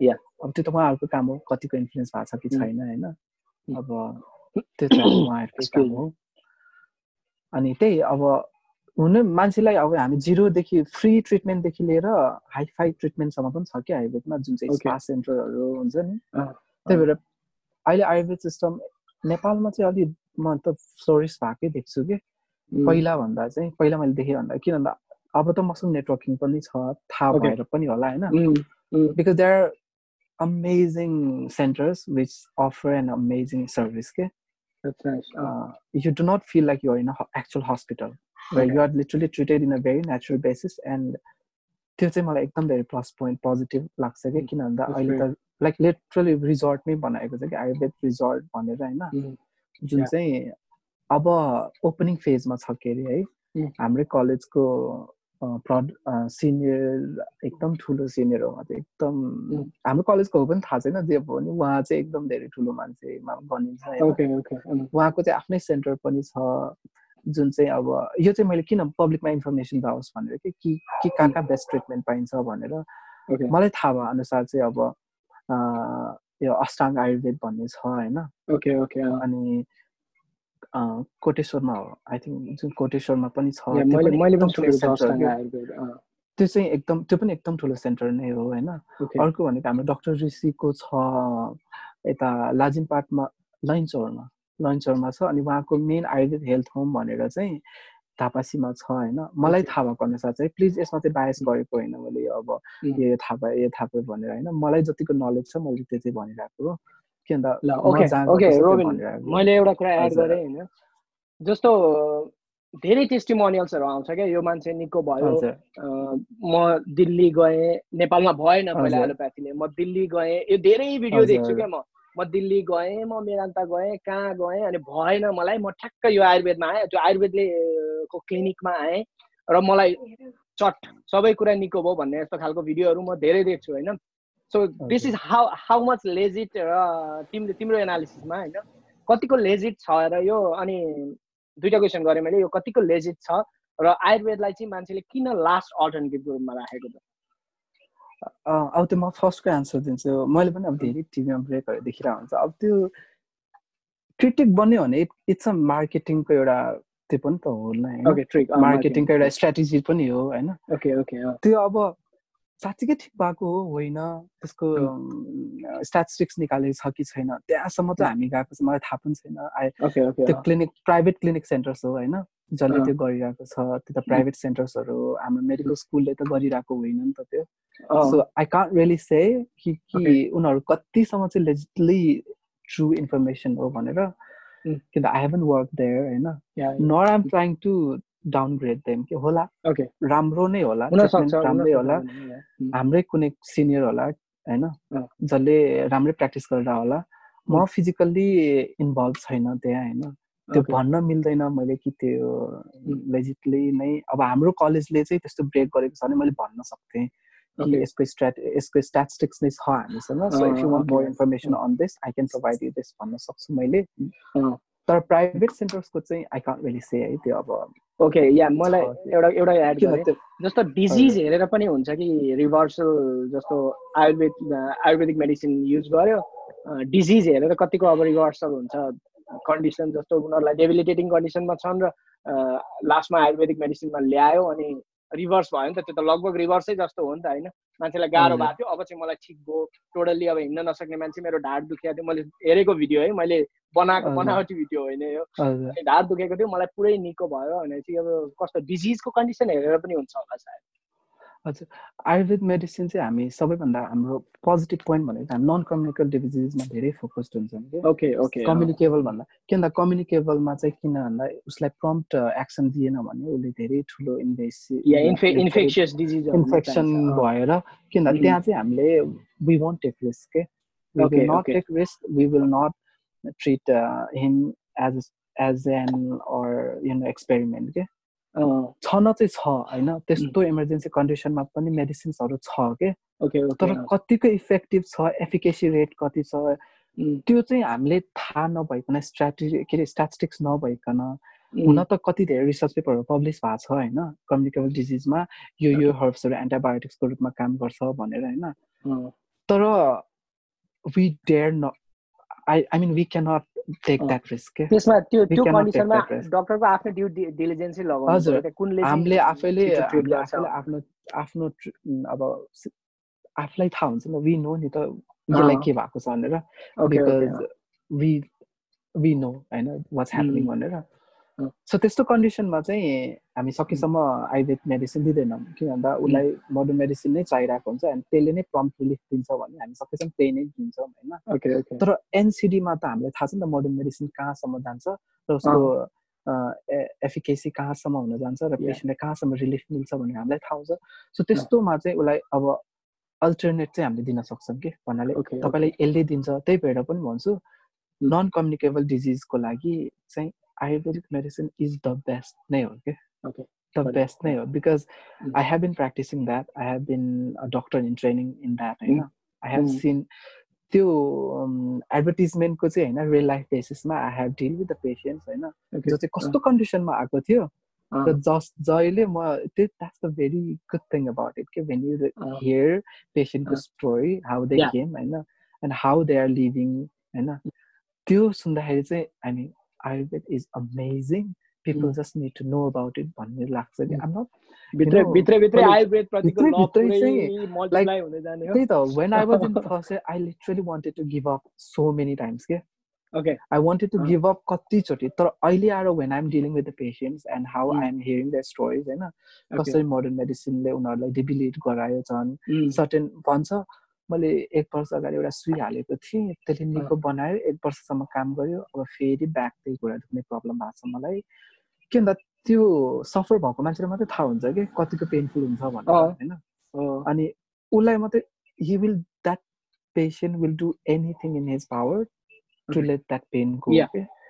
Yeah. अब त्यो त उहाँहरूको काम हो कतिको इन्फ्लुएन्स भएको छ कि उम्. छैन होइन? उम्. अब त्यो अब उहाँहरूकै काम Excuse हो। अनि त्यही अब हुनु मान्छेलाई अब हामी जिरोदेखि फ्री ट्रिटमेन्टदेखि लिएर हाई फाई ट्रिटमेन्टसम्म पनि छ क्या आयुर्वेदमा? जुन चाहिँ. स्पा सेन्टरहरू हुन्छ नि। अँ, त्यही भएर अहिले आयुर्वेद सिस्टम नेपालमा चाहिँ अलि म त फ्लोरिस भएकै देख्छु कि? पहिला भन्दा चाहिँ पहिला मैले देखेँ भन्दा किन भन्दा अब त मसँग नेटवर्किङ पनि छ थाहा भएर पनि होला होइन। Because they are amazing centres which offer and amazing service के? You do not feel like you in actual hospital you are literally treated in a very natural basis and त्यो चाहिँ मलाई एकदम धेरै प्लस पोइन्ट पोजिटिभ लाग्छ कि? किन भन्दा अहिले त लाइक लिटरली रिजोर्टमै बनाएको छ कि? आयुर्वेद रिजोर्ट भनेर होइन। जुन. चाहिँ अब ओपनिङ फेजमा छ के अरे है Mm. हाम्रै कलेजको प्रड सिनियर एकदम ठुलो सिनियर हो उहाँ चाहिँ एकदम Mm. हाम्रो कलेजको हो पनि थाहा छैन जे भयो भने उहाँ चाहिँ एकदम धेरै ठुलो मान्छेमा गनिन्छ okay. उम्, उहाँको चाहिँ आफ्नै सेन्टर पनि छ जुन चाहिँ अब यो चाहिँ मैले किन पब्लिकमा इन्फर्मेसन जाओस् भनेर कि कि के कहाँ कहाँ बेस्ट ट्रिटमेन्ट पाइन्छ भनेर मलाई थाहा भए अनुसार चाहिँ अब यो अष्टाङ्ग आयुर्वेद भन्ने छ होइन okay. अँ, अनि कोटेश्वरमा हो आई थिङ्क जुन कोटेश्वरमा पनि छ त्यो चाहिँ एकदम त्यो पनि एकदम ठुलो सेन्टर नै हो होइन. अर्को भनेको हाम्रो डक्टर ऋषिको छ यता लाजिमपाटमा लैनचौरमा लैनचौरमा छ अनि उहाँको मेन आयुर्वेद हेल्थ होम भनेर चाहिँ थापासीमा छ होइन मलाई. थाहा भएको अनुसार चाहिँ प्लिज यसमा चाहिँ बायस गरेको होइन मैले अब. यो थाहा पाएँ यो थाहा पाएँ भनेर होइन मलाई जतिको नलेज छ मैले त्यो चाहिँ भनिरहेको हो के हो। मैले एउटा कुरा एड। गरेँ होइन जस्तो धेरै टेस्टिमोनियल्सहरू आउँछ क्या यो मान्छे निको भयो म दिल्ली गएँ नेपालमा भएन पहिला। एलोप्याथीले म दिल्ली गएँ यो धेरै भिडियो। देख्छु क्या म म दिल्ली गएँ म मेदान्ता गएँ कहाँ गएँ अनि भएन मलाई म ठ्याक्क यो आयुर्वेदमा आएँ त्यो आयुर्वेदले को क्लिनिकमा आएँ र मलाई चट सबै कुरा निको भयो भन्ने जस्तो खालको भिडियोहरू म धेरै देख्छु होइन? So this is how how much legit र तिम्रो तिम्रो एनालिसिसमा होइन? कतिको लेजिट छ र यो अनि दुइटा क्वेसन गरेँ मैले यो कतिको लेजिट छ र आयुर्वेदलाई चाहिँ मान्छेले किन लास्ट अल्टरनेटिभको रूपमा राखेको छ? अब त्यो म फर्स्टको एन्सर दिन्छु। मैले पनि अब धेरै टिभीमा ब्रेकहरू देखिरहेको हुन्छ। अब त्यो क्रिटिक बन्यो भने इट्स अ मार्केटिङको एउटा त्यो पनि त हो होइन? मार्केटिङको एउटा स्ट्राटेजी पनि हो होइन? त्यो अब साँच्चीकै ठिक भएको हो होइन? त्यसको स्ट्याटिस्टिक्स निकालेको छ कि छैन? त्यहाँसम्म चाहिँ हामी गएको छ मलाई थाहा पनि छैन। त्यो क्लिनिक प्राइभेट क्लिनिक सेन्टर्स हो होइन? जसले त्यो गरिरहेको छ। त्यो त प्राइभेट सेन्टर्सहरू हाम्रो मेडिकल स्कुलले त गरिरहेको होइन नि त त्यो। So I can't really say कि कि उनीहरू कतिसम्म चाहिँ लेजिटली ट्रु इन्फर्मेसन हो भनेर। किन आई हेभन वर्क देयर होइन? Not I'm trying to downgrade them के होला। ओके राम्रो नै होला राम्रै होला। हाम्रै कुनै सिनियर होला होइन? जसले राम्रै प्र्याक्टिस गरेर होला। म फिजिकल्ली इन्भल्भ छैन त्यहाँ होइन? त्यो भन्न मिल्दैन मैले कि त्यो लेजिटली नै। अब हाम्रो कलेजले चाहिँ त्यस्तो ब्रेक गरेको छ भने मैले भन्न सक्थेँ कि यसको स्ट्राट यसको स्ट्याटिस्टिक्स नै छ हामीसँग। So if you want more information on this I can provide you this भन्न सक्छु मैले। तर प्राइभेट सेन्टर्सको चाहिँ आई कान्ट रियली से है त्यो अब ओके या मलाई एउटा एउटा एड गरेँ। जस्तो डिजिज हेरेर पनि हुन्छ कि रिभर्सल जस्तो आयुर्वेद आयुर्वेदिक मेडिसिन युज गर्यो डिजिज हेरेर कतिको अब रिभर्सल हुन्छ। कन्डिसन जस्तो उनीहरूलाई डेबिलिटेटिङ कन्डिसनमा छन् र लास्टमा आयुर्वेदिक मेडिसिनमा ल्यायो अनि रिभर्स भयो नि त त्यो त लगभग रिभर्सै जस्तो हो नि त होइन? मान्छेलाई गाह्रो भएको थियो अब चाहिँ मलाई ठिक भयो टोटल्ली अब हिँड्न नसक्ने मान्छे मेरो ढाड दुखेको थियो। मैले हेरेको भिडियो है मैले बनाएको बनावटी भिडियो होइन यो। ढाड दुखेको थियो मलाई पुरै निको भयो भनेपछि अब कस्तो डिजिजको कन्डिसन हेरेर पनि हुन्छ होला सायद। हजुर आयुर्वेद मेडिसिन चाहिँ हामी सबैभन्दा हाम्रो पोजिटिभ पोइन्ट भनेको हामी नन कम्युनिकेबल डिजिजमा धेरै फोकस्ड हुन्छौँ कि। ओके ओके कम्युनिकेबल भन्दा किन भन्दा कम्युनिकेबलमा चाहिँ किन भन्दा उसलाई प्रम्प्ट एक्सन दिएन भने उसले धेरै ठुलो इन्फेक्सियस डिजिज इन्फेक्सन भएर किन भन्दा त्यहाँ चाहिँ हामीले वी वन्ट टेक रिस्क के। We will not take risk we will not treat him as as an or you know experiment के। छन चाहिँ छ होइन? त्यस्तो इमर्जेन्सी कन्डिसनमा पनि मेडिसिन्सहरू छ के? तर कतिको इफेक्टिभ छ एफिकेसी रेट कति छ? त्यो चाहिँ हामीले थाहा नभइकन स्ट्राटेजी के अरे स्ट्याटिस्टिक्स नभइकन हुन त कति धेरै रिसर्च पेपरहरू पब्लिस भएको छ होइन? कम्युनिकेबल डिजिजमा यो यो हर्ब्सहरू एन्टिबायोटिक्सको रूपमा काम गर्छ भनेर होइन? तर वी डेयर न I I mean we cannot take that risk त्यसमा त्यो त्यो कन्डिसनमा डक्टरको आफ्नो ड्यु डिलिजेन्सै लगाउनु हजुर। हामीले आफैले आफैले आफ्नो आफ्नो अब आफूलाई थाहा हुन्छ नि वी नो नि त यसलाई के भएको छ भनेर। बिकज वी वी नो होइन वाट्स ह्यापनिङ भनेर। सो त्यस्तो कन्डिसनमा चाहिँ हामी सकेसम्म आयुर्वेद मेडिसिन दिँदैनौँ। किन भन्दा उसलाई मोडर्न मेडिसिन नै चाहिरहेको हुन्छ अनि त्यसले नै प्रम्प रिलिफ दिन्छ भने हामी सकेसम्म त्यही नै दिन्छौँ होइन? तर एनसिडीमा त हामीलाई थाहा छ नि त मोडर्न मेडिसिन कहाँसम्म जान्छ र उसको एफिकेसी कहाँसम्म हुन जान्छ र पेसेन्टलाई कहाँसम्म रिलिफ मिल्छ भन्ने हामीलाई थाहा हुन्छ। सो त्यस्तोमा चाहिँ उसलाई अब अल्टरनेट चाहिँ हामीले दिन सक्छौँ कि भन्नाले तपाईँलाई यसले दिन्छ त्यही भएर पनि भन्छु। नन कम्युनिकेबल डिजिजको लागि चाहिँ Ayurvedic medicine is the best nail, okay? Okay. The but, best nail because mm. I have been practicing that. I have been a doctor in training in that. Mm. होइन I have mm. seen त्यो एडभर्टिजमेन्टको चाहिँ होइन real life बेसिसमा I have deal with the patients होइन जो चाहिँ कस्तो कन्डिसनमा आएको थियो र जस जहिले म त्यो that's the very good thing about it के भेन यु हियर पेसेन्टको स्टोरी हाउ दे केम होइन and how they are living होइन त्यो सुन्दाखेरि चाहिँ हामी Ayurveda is amazing. People mm. just need to know about it. भन्ने लाग्छ कि आम नट त्यही त when I was in first I literally wanted to give up so many times के okay? I wanted to give up कतिचोटि तर अहिले आएर when I'm dealing with the patients and how I am hearing the stories होइन कसरी modern मेडिसिनले उनीहरूलाई डिबिलिट गरायो झन् सर्टेन भन्छ मैले एक वर्ष अगाडि एउटा सुई हालेको थिएँ। त्यसले निको बनायो। एक वर्षसम्म काम गर्यो अब फेरि ब्याक त्यही घुँडा दुख्ने प्रब्लम भएको छ मलाई। के भन्दा त्यो सफर भएको मान्छेलाई मात्रै थाहा हुन्छ कि कतिको पेनफुल हुन्छ भनेर होइन? अनि उसलाई मात्रै he will that patient will do anything in his power to let that pain go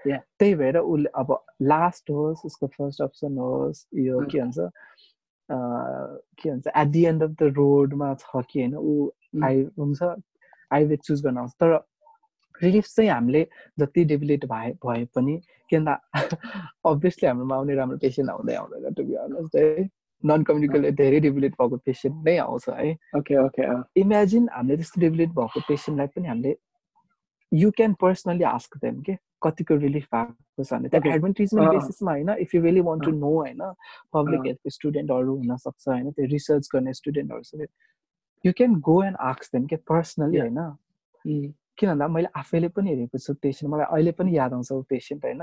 त्यही भएर उसले अब लास्ट होस् उसको फर्स्ट अप्सन होस् यो के भन्छ के भन्छ at the end of the रोडमा छ कि होइन ऊ आइ हुन्छ आयुर्वेद चुज गर्न आउँछ। तर रिलिफ चाहिँ हामीले जति डेबिलेट भए भए पनि के भन्दा अभियसली हाम्रोमा आउने राम्रो पेसेन्ट आउँदै आउँदैन टु बी अनेस्ट है। नन कम्युनिकेबल धेरै डेभलप भएको पेसेन्ट नै आउँछ है। ओके ओके इमेजिन हामीले त्यस्तो डेभलप भएको पेसेन्टलाई पनि हामीले you can personally ask them के? कतिको रिलिफ भएको छ भने। त्यहाँ एडभर्टिजमेन्ट बेसिसमा होइन if you really want to know होइन। पब्लिक हेल्थको स्टुडेन्टहरू हुनसक्छ होइन। त्यो रिसर्च गर्ने स्टुडेन्टहरूसँग यु क्यान गो एन्ड आक्स देम के पर्सनली होइन? किन भन्दा मैले आफैले पनि हेरेको छु पेसेन्ट मलाई अहिले पनि याद आउँछ ऊ पेसेन्ट होइन?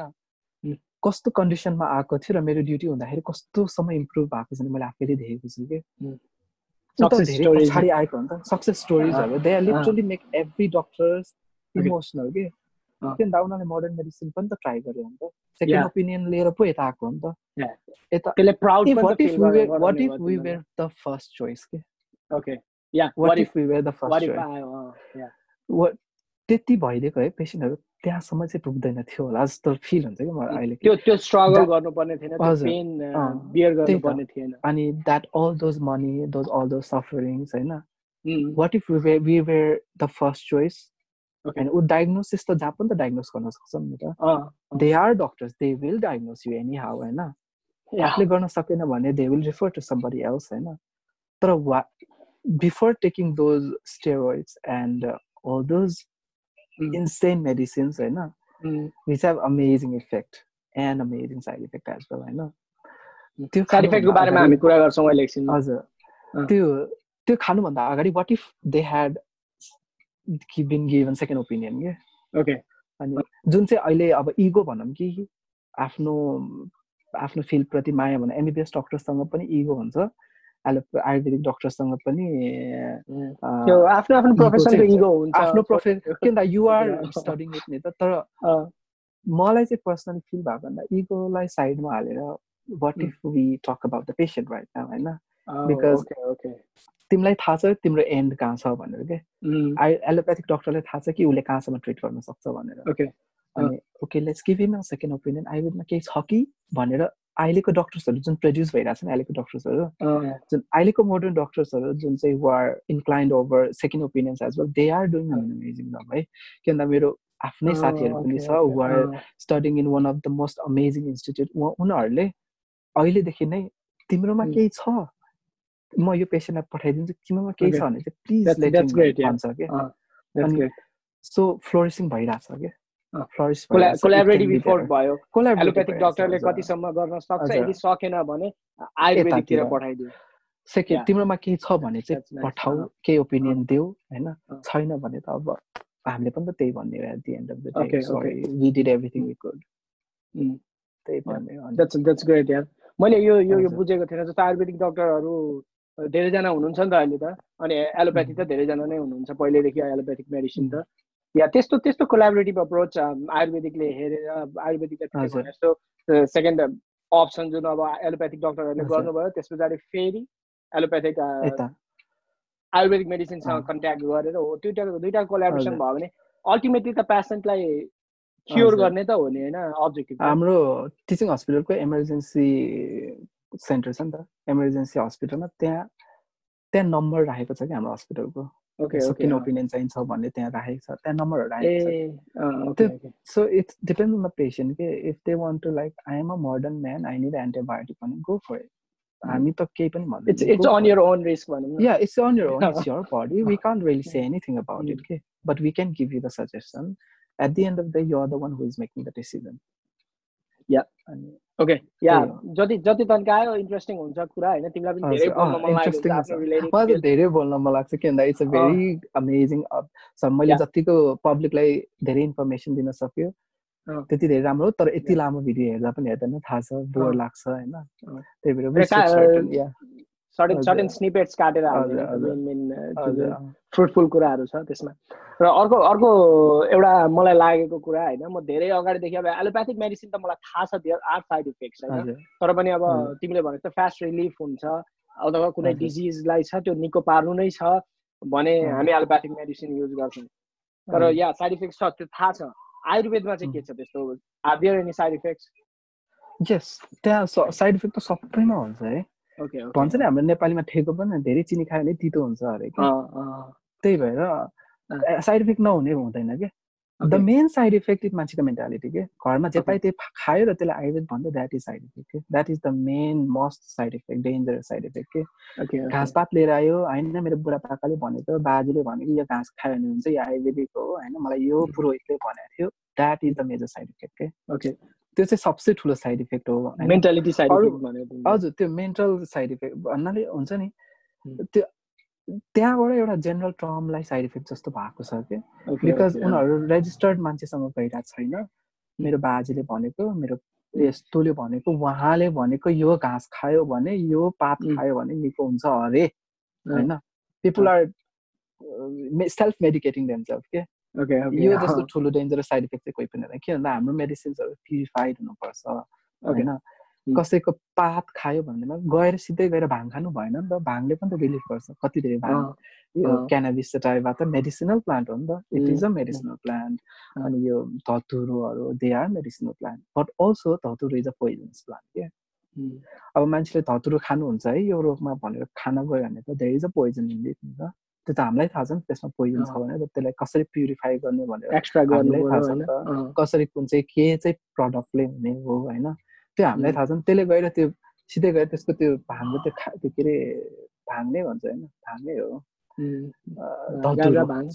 कस्तो कन्डिसनमा आएको थियो र मेरो ड्युटी हुँदाखेरि कस्तो समय इम्प्रुभ भएको छ मैले आफैले देखेको छु कि? धेरै पछाडि आएको हो नि त। Success स्टोरिजहरू they are literally make every doctors emotional के? किन त उनीहरूले मोडर्न मेडिसिन पनि त ट्राई गर्यो नि त। सेकेन्ड ओपिनियन लिएर पो यता आएको हो नि त। यता what if what if we were the first choice के? Okay yeah what if we were the first choice त्यति भइदिएको है पेसेन्टहरू त्यहाँसम्म चाहिँ पुग्दैन थियो होला जस्तो फिल हुन्छ कि मलाई अहिले त्यो त्यो स्ट्रगल गर्नुपर्ने थिएन पेन बियर गर्नुपर्ने थिएन। अनि that all those money those all those sufferings होइन? What if we were the first choice होइन ऊ डायग्नोसिस त जहाँ पनि त डायग्नोस गर्न सक्छौँ नि त। They are doctors they will diagnose you anyhow होइन? आफूले गर्न सकेन भने they will refer to somebody else होइन? तर वा before taking those steroids and all those insane medicines होइन which have amazing effect and amazing side effect as well होइन त्यो साइड इफेक्टको बारेमा हामी कुरा गर्छौँ अहिले एकछिन हजुर त्यो त्यो खानुभन्दा अगाडि what if they had been given second opinion के ओके अनि जुन चाहिँ अहिले अब इगो भनौँ कि आफ्नो आफ्नो फिल्डप्रति माया भनौँ एमबिबिएस डक्टरसँग पनि इगो हुन्छ एलोप आयुर्वेदिक डक्टरसँग पनि आफ्नो आफ्नो प्रोफेसनको इगो हुन्छ। आफ्नो प्रोफेसन किन युआर स्टडिङ इट नि त तर मलाई चाहिँ पर्सनली फिल भएको भन्दा इगोलाई साइडमा हालेर what if we talk about the patient right now होइन? बिकज तिमीलाई थाहा छ तिम्रो एन्ड कहाँ छ भनेर के? आई एलोप्याथिक डक्टरलाई थाहा छ कि उसले कहाँसम्म ट्रिट गर्न सक्छ भनेर। अनि okay let's give him second opinion आयुर्वेदमा केही छ कि भनेर अहिलेको डक्टर्सहरू जुन प्रड्युस भइरहेको छ नि अहिलेको डक्टर्सहरू जुन अहिलेको मोडर्न डक्टर्सहरू जुन चाहिँ were inclined over second opinions as well they are doing an amazing job है किन भन्दा मेरो आफ्नै साथीहरू पनि छ were studying in one of the most amazing institute उनीहरूले अहिलेदेखि नै तिम्रोमा केही छ? म यो पेसेन्टलाई पठाइदिन्छु तिमीमा केही छ भने चाहिँ प्लिज भन्छ कि अनि सो फ्लोरिसिङ भइरहेछ क्या कोलाबरेटिभ इफोर्ट भयो। एलोप्याथिक डक्टरले कतिसम्म गर्न सक्छ यदि सकेन भने आयुर्वेदिकतिर पठाइदियो। सेकेन्ड तिम्रोमा केही छ भने चाहिँ पठाऊ केही ओपिनियन देऊ होइन? छैन भने त अब हामीले पनि त त्यही भन्ने at the end of the day we did everything we could त्यही भन्ने द्याट्स द्याट्स ग्रेट यार मैले यो यो यो बुझेको थिएन जस्तो आयुर्वेदिक डक्टरहरू धेरैजना हुनुहुन्छ नि त अहिले त। अनि एलोप्याथी त धेरैजना नै हुनुहुन्छ पहिल्यैदेखि एलोप्याथिक मेडिसिन त। या त्यस्तो त्यस्तो कोलाबोरेटिभ अप्रोच आयुर्वेदिकले हेरेर आयुर्वेदिकले जस्तो सेकेन्ड अप्सन जुन अब एलोप्याथिक डक्टरहरूले गर्नुभयो त्यस पछाडि फेरि एलोप्याथिक आयुर्वेदिक मेडिसिनसँग कन्ट्याक्ट गरेर हो दुइटा दुइटा कोलाबोरेसन भयो भने अल्टिमेटली त पेसेन्टलाई क्योर गर्ने त हो नि होइन अब्जेक्टिभ हाम्रो टिचिङ हस्पिटलको इमर्जेन्सी सेन्टर छ नि त इमर्जेन्सी हस्पिटलमा त्यहाँ त्यहाँ नम्बर राखेको छ कि हाम्रो हस्पिटलको किन ओपिनियन चाहिन्छ भन्ने त्यहाँ राखेको छ त्यहाँ नम्बरहरू राखेको छ। So it's depend on the patient के if they want to like I am a modern man I need antibiotic भने गो फर इट हामी त केही पनि भन्दैन it's on your own risk भनौँ yeah it's on your own it's your body we can't really say anything about it के but we can give you the suggestion at the end of the you are the one who is making the decision yeah अनि okay या जति जति तन्कायो interesting हुन्छ कुरा होइन? तिमीलाई पनि धेरै मलाई धेरै बोल्न मन लाग्छ किन भन्दा इट्स अ भेरी अमेजिङ मैले जतिको पब्लिकलाई धेरै इन्फर्मेसन दिन सक्यो त्यति धेरै राम्रो तर यति लामो भिडियो हेर्दा पनि हेर्दैन थाहा छ बोर लाग्छ होइन? त्यही भएर सर्टेन सर्टेन स्निपेट्स काटेर मेन मेन फ्रुटफुल कुराहरू छ त्यसमा। र अर्को अर्को एउटा मलाई लागेको कुरा होइन म धेरै अगाडिदेखि अब एलोप्याथिक मेडिसिन त मलाई थाहा छ देयर आर साइड इफेक्ट्स होइन। तर पनि अब तिमीले भनेको त फास्ट रिलिफ हुन्छ अथवा कुनै डिजिजलाई छ त्यो निको पार्नु नै छ भने हामी एलोप्याथिक मेडिसिन युज गर्छौँ। तर या साइड इफेक्ट्स छ त्यो थाहा छ। आयुर्वेदमा चाहिँ के छ त्यस्तो? Are there any side effects yes त्यहाँ साइड इफेक्ट त सबैमा हुन्छ है। भन्छ नि हाम्रो नेपालीमा ठेको पनि धेरै चिनी खायो भने तितो हुन्छ अरे त्यही भएर साइड इफेक्ट नहुने हुँदैन क्या। The main side effect is मान्छेको मेन्टालिटी के घरमा जे पाइ त्यही खायो र त्यसलाई आयुर्वेद भन्दा द्याट इज साइड इफेक्ट के that is the main most side effect dangerous side effect के घाँसपात लिएर आयो होइन मेरो बुढापाकाले भनेको बाजेले भनेको यो घाँस खायो भने हुन्छ यो आयुर्वेदिक हो होइन मलाई यो पुरोहितले भनेको थियो। That is the major side effect के ओके। त्यो चाहिँ सबसे ठुलो साइड इफेक्ट हो मेन्टालिटी साइड हजुर त्यो मेन्टल साइड इफेक्ट भन्नाले हुन्छ नि त्यो त्यहाँबाट एउटा जेनरल टर्मलाई साइड इफेक्ट जस्तो भएको छ कि? बिकज उनीहरू रेजिस्टर्ड मान्छेसँग गइरहेको छैन। मेरो बाजेले भनेको मेरो यस्तोले भनेको उहाँले भनेको यो घाँस खायो भने यो पात खायो भने निको हुन्छ अरे होइन? People are self medicating themselves के? यो जस्तो ठुलो डेन्जरस साइड इफेक्ट चाहिँ कोही पनि हुँदैन। के भन्दा हाम्रो मेडिसिन्सहरू प्युरिफाइड हुनुपर्छ होइन? कसैको पात खायो भन्दैमा गएर सिधै गएर भाङ खानु भएन नि त भाङले पनि त रिलिफ गर्छ। कति धेरै भाङ? यो क्यानाबिस टाइपमा त मेडिसिनल प्लान्ट हो नि त। It is a medicinal plant अनि यो धतुरोहरू they are medicinal plant but also datura is a poisonous plant के अब मान्छेले धतुरो खानुहुन्छ है यो रोगमा भनेर खान गयो भने त धेरै इज अ पोइजन इन नि त। त्यो त हामीलाई थाहा छ नि त्यसमा पोइजन छ भने त्यसलाई कसरी प्युरिफाई गर्ने भनेर। एक्स्ट्रा गर्नु थाहा छ कसरी कुन चाहिँ के चाहिँ प्रडक्टले हुने हो होइन। त्यो हामीलाई थाहा छ नि त्यसले गएर त्यो सिधै गएर त्यसको त्यो भाङको त्यो खा त्यो के अरे भाङ नै भन्छ होइन भाङै हो।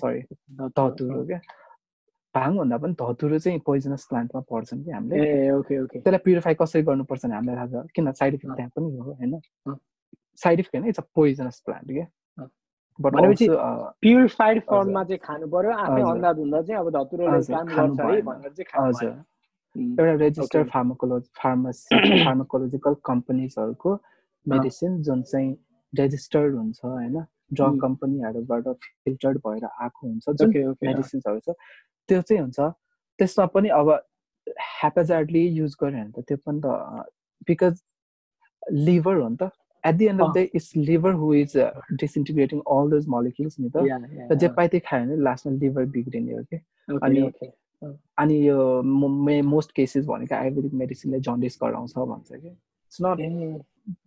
सरी धतुरो क्या। भाङ भन्दा पनि धतुरो चाहिँ पोइजनस प्लान्टमा पर्छन् कि हामीले। त्यसलाई प्युरिफाई कसरी गर्नुपर्छ भने हामीलाई थाहा छ। किन साइड इफेक्ट त्यहाँ पनि हो होइन। साइड इफेक्ट होइन इट्स अ पोइजनस प्लान्ट क्या। भनेपछि प्युरिफाइड फर्ममा चाहिँ खानु पर्यो आफै अन्दाज हुँदा चाहिँ अब धतुरोले काम गर्छ है भनेर चाहिँ खानु एउटा रेजिस्टर्ड फार्माकोलोजी फार्मासी फार्माकोलोजिकल कम्पनीजहरूको मेडिसिन जुन चाहिँ रेजिस्टर्ड हुन्छ होइन? ड्रग कम्पनीहरूबाट फिल्टर्ड भएर आएको हुन्छ जुन मेडिसिन्सहरू छ त्यो चाहिँ हुन्छ। त्यसमा पनि अब ह्यापाजार्डली युज गऱ्यो भने त त्यो पनि त बिकज लिभर हो नि त। At the end of the it's liver who is disintegrating all those molecules नि त जे त्यही खायो भने लास्टमा लिभर बिग्रिने हो कि अनि अनि यो मोस्ट केसेस भनेको आयुर्वेदिक मेडिसिनले जन्डिस गराउँछ भन्छ कि it's not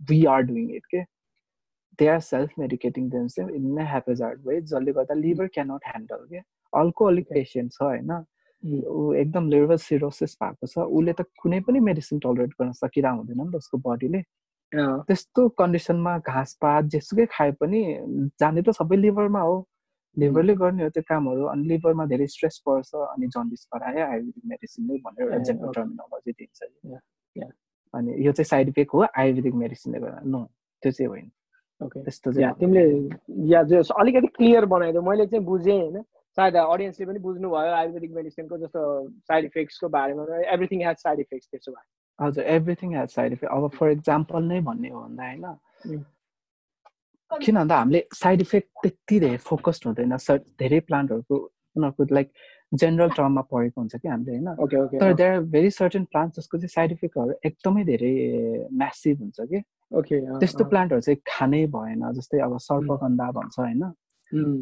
we are doing it के they are self medicating themselves in नै ह्यापेजार्ड वे जसले गर्दा लिभर क्यानट ह्यान्डल के अर्को अलिक पेसेन्ट छ होइन ऊ एकदम लिभर सिरोसिस भएको छ उसले त कुनै पनि मेडिसिन टलरेट गर्न सकिरह हुँदैन नि त उसको बडीले त्यस्तो कन्डिसनमा घाँसपात जेसुकै खाए पनि जाने त सबै लिभरमा हो। लिभरले गर्ने हो त्यो कामहरू अनि लिभरमा धेरै स्ट्रेस पर्छ अनि जन्डिस गरायो आयुर्वेदिक मेडिसिनले भनेर एउटा जेनरल टर्मिनोलोजी दिन्छ अनि यो चाहिँ साइड इफेक्ट हो आयुर्वेदिक मेडिसिनले गर्दा। नो त्यो चाहिँ होइन। त्यस्तो चाहिँ तिमीले या जो अलिकति क्लियर बनाइदियो मैले चाहिँ बुझेँ होइन। सायद अडियन्सले पनि बुझ्नुभयो आयुर्वेदिक मेडिसिनको जस्तो साइड इफेक्ट्सको बारेमा। एभ्रिथिङ हेज साइड इफेक्ट्स त्यसो भए। हजुर एभ्रिथिङ हेज साइड इफेक्ट अब फर इक्जाम्पल नै भन्ने हो भन्दा होइन? किन भन्दा हामीले साइड इफेक्ट त्यति धेरै फोकस्ड हुँदैन. धेरै प्लान्टहरूको उनीहरूको लाइक जेनरल टर्ममा पढेको हुन्छ कि हामीले होइन? तर there are very certain plant जसको चाहिँ साइड इफेक्टहरू एकदमै धेरै म्यासिभ हुन्छ कि? त्यस्तो प्लान्टहरू चाहिँ खानै भएन जस्तै अब सर्पगन्धा भन्छ होइन?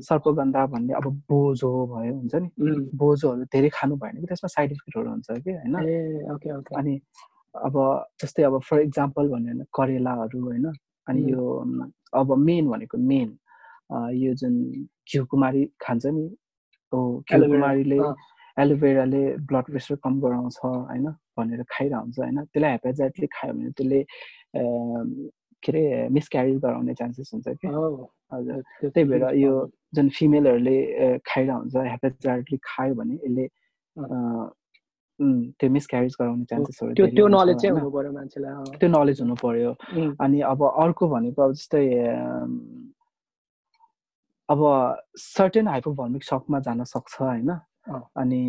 सर्पगन्धा भन्ने अब बोजो भयो हुन्छ नि? बोजोहरू धेरै खानु भएन कि त्यसमा साइड इफेक्टहरू हुन्छ कि होइन? अनि अब जस्तै अब फर इक्जाम्पल भन्यो भने करेलाहरू होइन अनि यो अब मेन भनेको मेन यो जुन घिउकुमारी खान्छ नि हो घिउकुमारीले एलोभेराले ब्लड प्रेसर कम गराउँछ होइन भनेर खाइरहन्छ हुन्छ होइन त्यसलाई हेपाजाइटले खायो भने त्यसले के अरे मिसक्यारेज गराउने चान्सेस हुन्छ कि? हजुर त्यही भएर यो जुन फिमेलहरूले खाइरहन्छ हुन्छ हेपाजाइटले खायो भने यसले त्यो मिसक्यारेज गराउने चान्सेसहरू त्यो त्यो नलेज चाहिँ हुनु पर्यो मान्छेलाई त्यो नलेज हुनु पर्यो अनि अब अर्को भनेको अब जस्तै अब सर्टेन हाइपोभर्मिक सकमा जान सक्छ होइन? अनि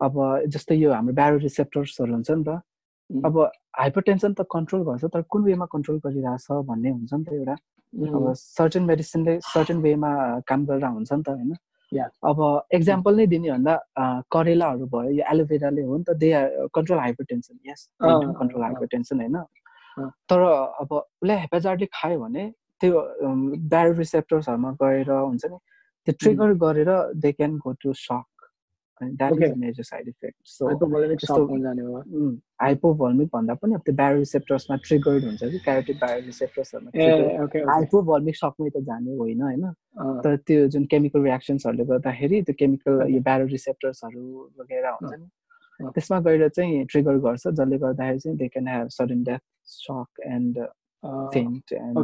अब जस्तै यो हाम्रो ब्यारो रिसेप्टर्सहरू हुन्छ नि त अब हाइपरटेन्सन त कन्ट्रोल गर्छ तर कुन वेमा कन्ट्रोल गरिरहेछ भन्ने हुन्छ नि त एउटा। अब सर्टेन मेडिसिनले सर्टेन वेमा काम गरेर हुन्छ नि त होइन? अब एक्जाम्पल नै दिने भन्दा करेलाहरू भयो यो एलोभेराले हो नि त they are control hypertension yes control hypertension होइन? तर अब उसलाई हेपाजार्डले खायो भने त्यो ब्यारो रिसेप्टर्सहरूमा गएर हुन्छ नि त्यो ट्रिगर गरेर they can go to shock अनि that. Is major side effect so hypovolemic भन्दा पनि अब त्यो बायो रिसेप्टर्समा ट्रिगर्ड हुन्छ कि क्यारोटिड बायो रिसेप्टर्सहरूमा हाइपोभल्मिक सकमै त जाने होइन होइन? तर त्यो जुन केमिकल रियाक्सन्सहरूले गर्दाखेरि त्यो केमिकल यो ब्यारो रिसेप्टर्सहरू वगेरा हुन्छ नि। त्यसमा गएर चाहिँ ट्रिगर गर्छ जसले गर्दाखेरि चाहिँ they can have sudden death shock and faint and.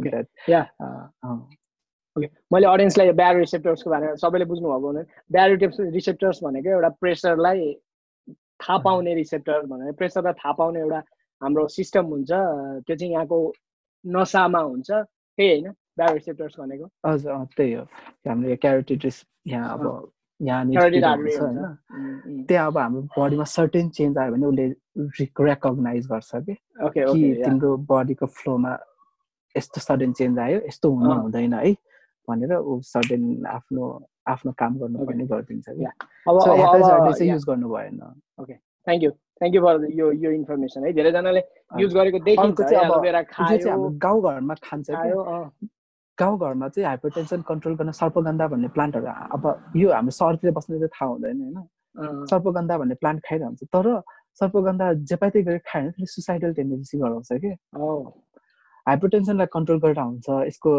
Okay मैले अडियन्सलाई ब्यारो रिसेप्टर्सको बारेमा सबैले बुझ्नुभएको भने ब्यारो रिसेप्टर्स भनेको एउटा प्रेसरलाई थाहा पाउने रिसेप्टर भनेर। प्रेसरलाई थाहा पाउने एउटा हाम्रो सिस्टम हुन्छ। त्यो चाहिँ यहाँको नसामा हुन्छ। त्यही होइन ब्यारो रिसेप्टर्स भनेको। हजुर त्यही हो। हाम्रो यो क्यारोटिड रिस यहाँ अब उम्। त्यहाँ अब हाम्रो बडीमा सर्टेन चेन्ज आयो भने उसले रेकगनाइज गर्छ कि। तिम्रो बडीको फ्लोमा यस्तो सडन चेन्ज आयो यस्तो हुनु। हुँदैन है। भनेर ऊ सडन आफ्नो आफ्नो काम गर्नुपर्ने गरिदिन्छ कि Yeah. अब युज गर्नु भएन। Thank you thank you for यो यो इन्फर्मेसन है। धेरैजनाले युज गरेको देखिन्छ गाउँघरमा खान्छ। गाउँघरमा चाहिँ हाइपरटेन्सन कन्ट्रोल गर्न सर्पगन्धा भन्ने प्लान्टहरू अब यो हाम्रो सहरतिर बस्ने चाहिँ थाहा हुँदैन होइन। सर्पगन्धा भन्ने प्लान्ट खाइरहन्छ तर सर्पगन्धा जे पाइ त्यही गरेर खायो भने त्यसले सुसाइडल टेन्डेन्सी गराउँछ कि हाइपरटेन्सनलाई कन्ट्रोल गरेर हुन्छ यसको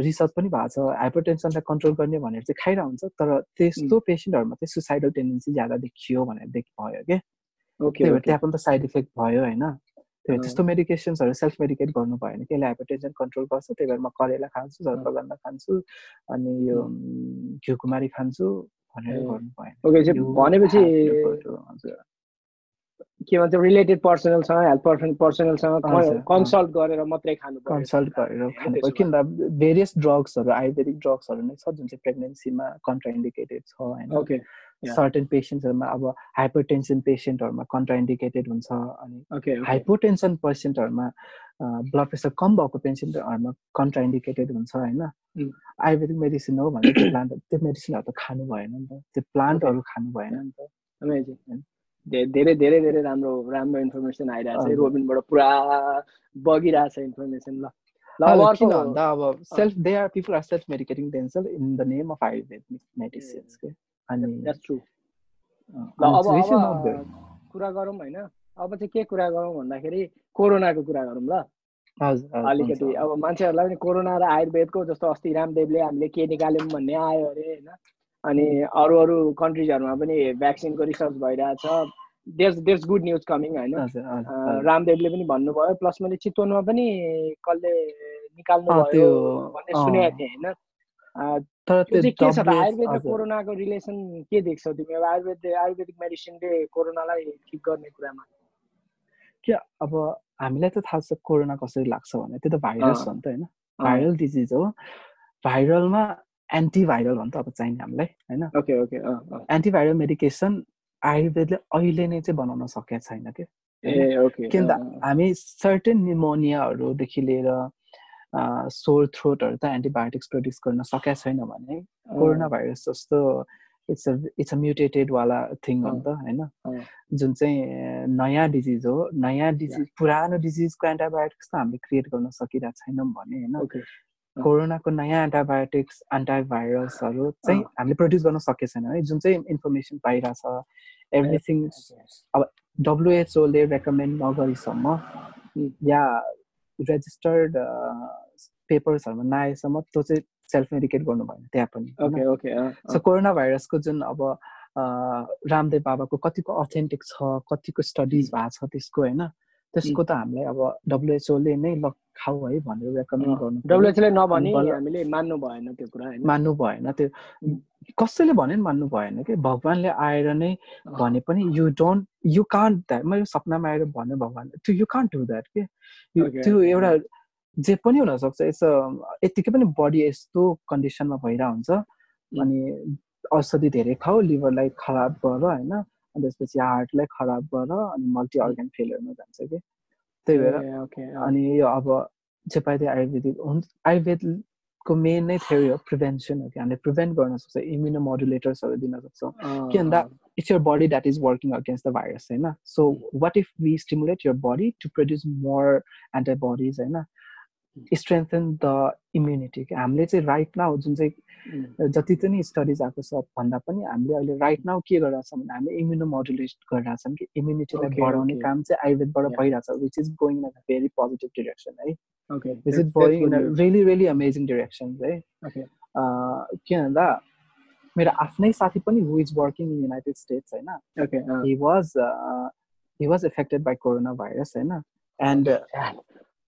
रिसर्च पनि भएको छ हाइपरटेन्सनलाई कन्ट्रोल गर्ने भनेर चाहिँ खाइरहेको हुन्छ तर त्यस्तो पेसेन्टहरूमा चाहिँ सुसाइडल टेन्डेन्सी ज्यादा देखियो भनेर देख भयो कि ओके त्यही भएर त्यहाँ पनि त साइड इफेक्ट भयो होइन। त्यही भएर। त्यस्तो मेडिकेसन्सहरू सेल्फ मेडिकेट गर्नु भएन कि यसले हाइपरटेन्सन कन्ट्रोल गर्छ त्यही भएर म करेला खान्छु सर्पगन्धा खान्छु अनि यो घिउकुमारी खान्छु भनेर। गर्नु भएन। भनेपछि have to go to- हजुर के भन्छ रिलेटेड पर्सनलसँग हेल्थ पर्सन पर्सनलसँग। कन्सल्ट गरेर मात्रै खानु कन्सल्ट गरेर खानु पर्यो। किन भेरियस ड्रग्सहरू आयुर्वेदिक ड्रग्सहरू नै छ जुन चाहिँ प्रेग्नेन्सीमा कन्ट्राइन्डिकेटेड छ होइन। ओके. सर्टेन पेसेन्ट्सहरूमा अब हाइपरटेन्सन पेसेन्टहरूमा कन्ट्राइन्डिकेटेड हुन्छ अनि हाइपोटेन्सन पेसेन्टहरूमा ब्लड प्रेसर कम भएको पेसेन्टहरूमा कन्ट्राइन्डिकेटेड हुन्छ होइन। Mm. आयुर्वेदिक मेडिसिन हो भने त्यो प्लान्ट त्यो मेडिसिनहरू त खानु भएन नि त। त्यो प्लान्टहरू खानु भएन नि त। धेरै धेरै धेरै राम्रो राम्रो इन्फर्मेसन आइरहेको छ। रोबिनबाट पुरा बगिरहेछ इन्फर्मेसन ल। किन भन्दा अब self they are people are self medicating themselves in the name of Ayurvedic medicines के अनि ल अब. कुरा गरौँ होइन? अब चाहिँ के कुरा गरौँ भन्दाखेरि कोरोनाको कुरा गरौँ ल। अलिकति। अब मान्छेहरूलाई पनि कोरोना र आयुर्वेदको जस्तो अस्ति रामदेवले हामीले के निकाल्यौँ भन्ने आयो अरे होइन? अनि अरू अरू कन्ट्रिजहरूमा पनि भ्याक्सिनको रिसर्च भइरहेछ। There's there's good news coming होइन। रामदेवले पनि भन्नुभयो प्लस मैले चितवनमा पनि कसले निकाल्नु भयो भन्ने सुनेको थिएँ होइन? के छ त आयुर्वेद र कोरोनाको रिलेसन के देख्छौ तिमी? अब आयुर्वेद आयुर्वेदिक मेडिसिनले कोरोनालाई ठिक गर्ने कुरामा। के अब हामीलाई त थाहा छ कोरोना कसरी लाग्छ भने त्यो त भाइरस। हो नि त होइन? भाइरल डिजिज हो। भाइरलमा एन्टिभाइरल हो नि त अब चाहिने हामीलाई होइन? Okay okay. एन्टिभाइरल मेडिकेसन आयुर्वेदले अहिले नै चाहिँ बनाउन सकेको छैन कि? ए ओके किन त हामी सर्टेन निमोनियाहरूदेखि लिएर सोर थ्रोटहरू त एन्टिबायोटिक्स प्रड्युस गर्न सकेका छैन भने कोरोना भाइरस जस्तो it's a it's a mutated वाला थिङ हो नि त होइन? जुन चाहिँ नयाँ डिजिज हो नयाँ डिजिज पुरानो डिजिजको एन्टिबायोटिक्स त हामीले क्रिएट गर्न सकिरहेको छैनौँ भने होइन। कोरोनाको नयाँ एन्टिबायोटिक्स एन्टिभाइरसहरू चाहिँ। हामीले प्रड्युस गर्न सकेको छैन है। जुन चाहिँ इन्फर्मेसन पाइरहेछ एभ्रिथिङ डब्लुएचओले रेकमेन्ड नगरीसम्म. या रेजिस्टर्ड पेपर्सहरूमा नआएसम्म त्यो चाहिँ सेल्फ मेडिकेट गर्नु भएन त्यहाँ पनि सो कोरोना भाइरसको जुन अब रामदेव बाबाको कतिको अथेन्टिक छ कतिको स्टडिज भएको छ त्यसको होइन? त्यसको त हामीलाई अब डब्लुएचओले नै ल खाऊ है भनेर रेकमेन्ड गर्नु। डब्लुएचओले नभनी हामीले मान्नु भएन त्यो कुरा मान्नु भएन त्यो। कसैले भने नि मान्नु भएन कि? भगवान्ले आएर नै भने पनि you don't you can't that मैले सपनामा आएर भन्यो भगवान्ले त्यो यु कान्ट डु द्याट के? त्यो एउटा जे पनि हुनसक्छ यस यत्तिकै पनि बडी यस्तो कन्डिसनमा भइरहेको हुन्छ अनि औषधि धेरै खाऊ लिभरलाई खराब गर होइन? अनि त्यसपछि हार्टलाई खराब गर अनि मल्टी अर्गन फेलियरमा जान्छ कि। त्यही भएर अनि यो अब चेपाइते आयुर्वेदिक हुन्छ आयुर्वेदको मेन नै थियो यो प्रिभेन्सन हो कि। हामीले प्रिभेन्ट गर्न सक्छ इम्युनो मोडुलेटर्सहरू दिन सक्छौँ। के भन्दा अँ, it's your body that is working against the virus होइन? So what if we stimulate your body to produce more antibodies होइन? स्ट्रेन्थन द इम्युनिटी हामीले चाहिँ राइट नाउ जुन चाहिँ जति पनि स्टडिज आएको छ भन्दा पनि हामीले अहिले राइट नाउ के गरिरहेछौँ भने हामीले इम्युनो मोडुलेट गरिरहेछौँ कि इम्युनिटीलाई बढाउने काम चाहिँ आयुर्वेदबाट भइरहेछ which is going in a very positive direction है। Which is going in a really really amazing direction है। के भन्दा मेरो आफ्नै साथी पनि who is working in United States होइन। He was he was affected by corona virus होइन। And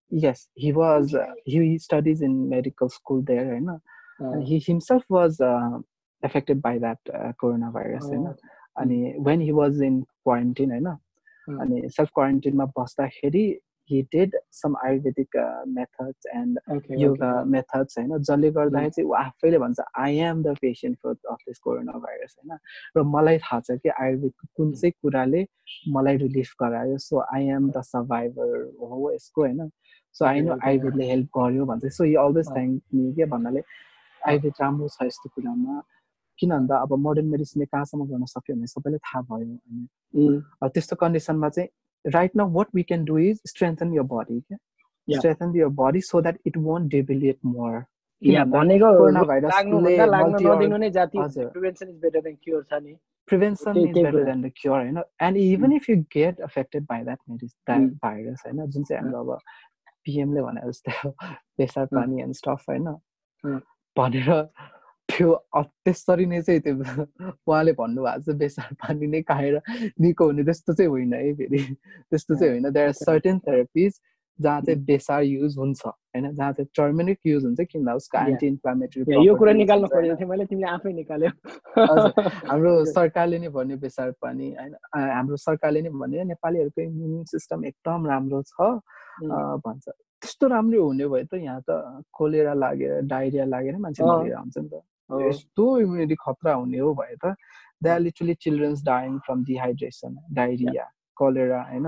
yes he was uh, he studies in medical school there right now uh, he himself was uh, affected by that uh, coronavirus oh. होइन अनि when he was in quarantine होइन अनि self quarantine मा बस्दाखेरि he did some ayurvedic uh, methods and okay, yoga okay. methods होइन जसले गर्दाखेरि चाहिँ ऊ आफैले भन्छ I am the patient for of this corona virus होइन र मलाई थाहा छ कि आयुर्वेदको कुन चाहिँ कुराले मलाई रिलिफ गरायो so I am the survivor हो यसको होइन सो आई नो आयुर्वेदले हेल्प गर्यो भन्छ so you always thank me के भन्नाले आयुर्वेद राम्रो छ यस्तो कुरामा। किन भन्दा अब मोडर्न मेडिसिनले कहाँसम्म गर्न सक्यो भने सबैलाई थाहा भयो होइन त्यस्तो कन्डिसनमा चाहिँ right now what we can do is strengthen your body क्या? Strengthen your body so that it won't debilitate more भनेको prevention is better than the cure होइन and even if you get affected by that मेडिस virus होइन जुन चाहिँ हाम्रो अब पिएमले भने जस्तै प्रेसर पानी एन्ड स्टफ होइन? भनेर त्यो त्यसरी नै चाहिँ त्यो उहाँले भन्नुभएको छ बेसार पानी नै खाएर निको हुने त्यस्तो चाहिँ होइन है फेरि। त्यस्तो चाहिँ होइन। देयर आर सर्टेन थेरापिज जहाँ चाहिँ बेसार युज हुन्छ होइन? जहाँ चाहिँ टर्मेनिक युज हुन्छ किन उसको एन्टी इन्फ्लामेटरी यो कुरा निकाल्नु खोजेको थिएँ मैले तिमीले आफै निकाल्यो? हाम्रो सरकारले नै भन्यो बेसार पानी होइन? हाम्रो सरकारले नै भन्यो नेपालीहरूको इम्युन सिस्टम एकदम राम्रो छ भन्छ। त्यस्तो राम्रो हुने भयो त यहाँ त कोलेरा लागेर डाइरिया लागेर मान्छे मरेर हुन्छ नि त। यस्तो इम्युनिटी खतरा हुने हो भयो त they are literally childrens dying from dehydration diarrhoea cholera होइन?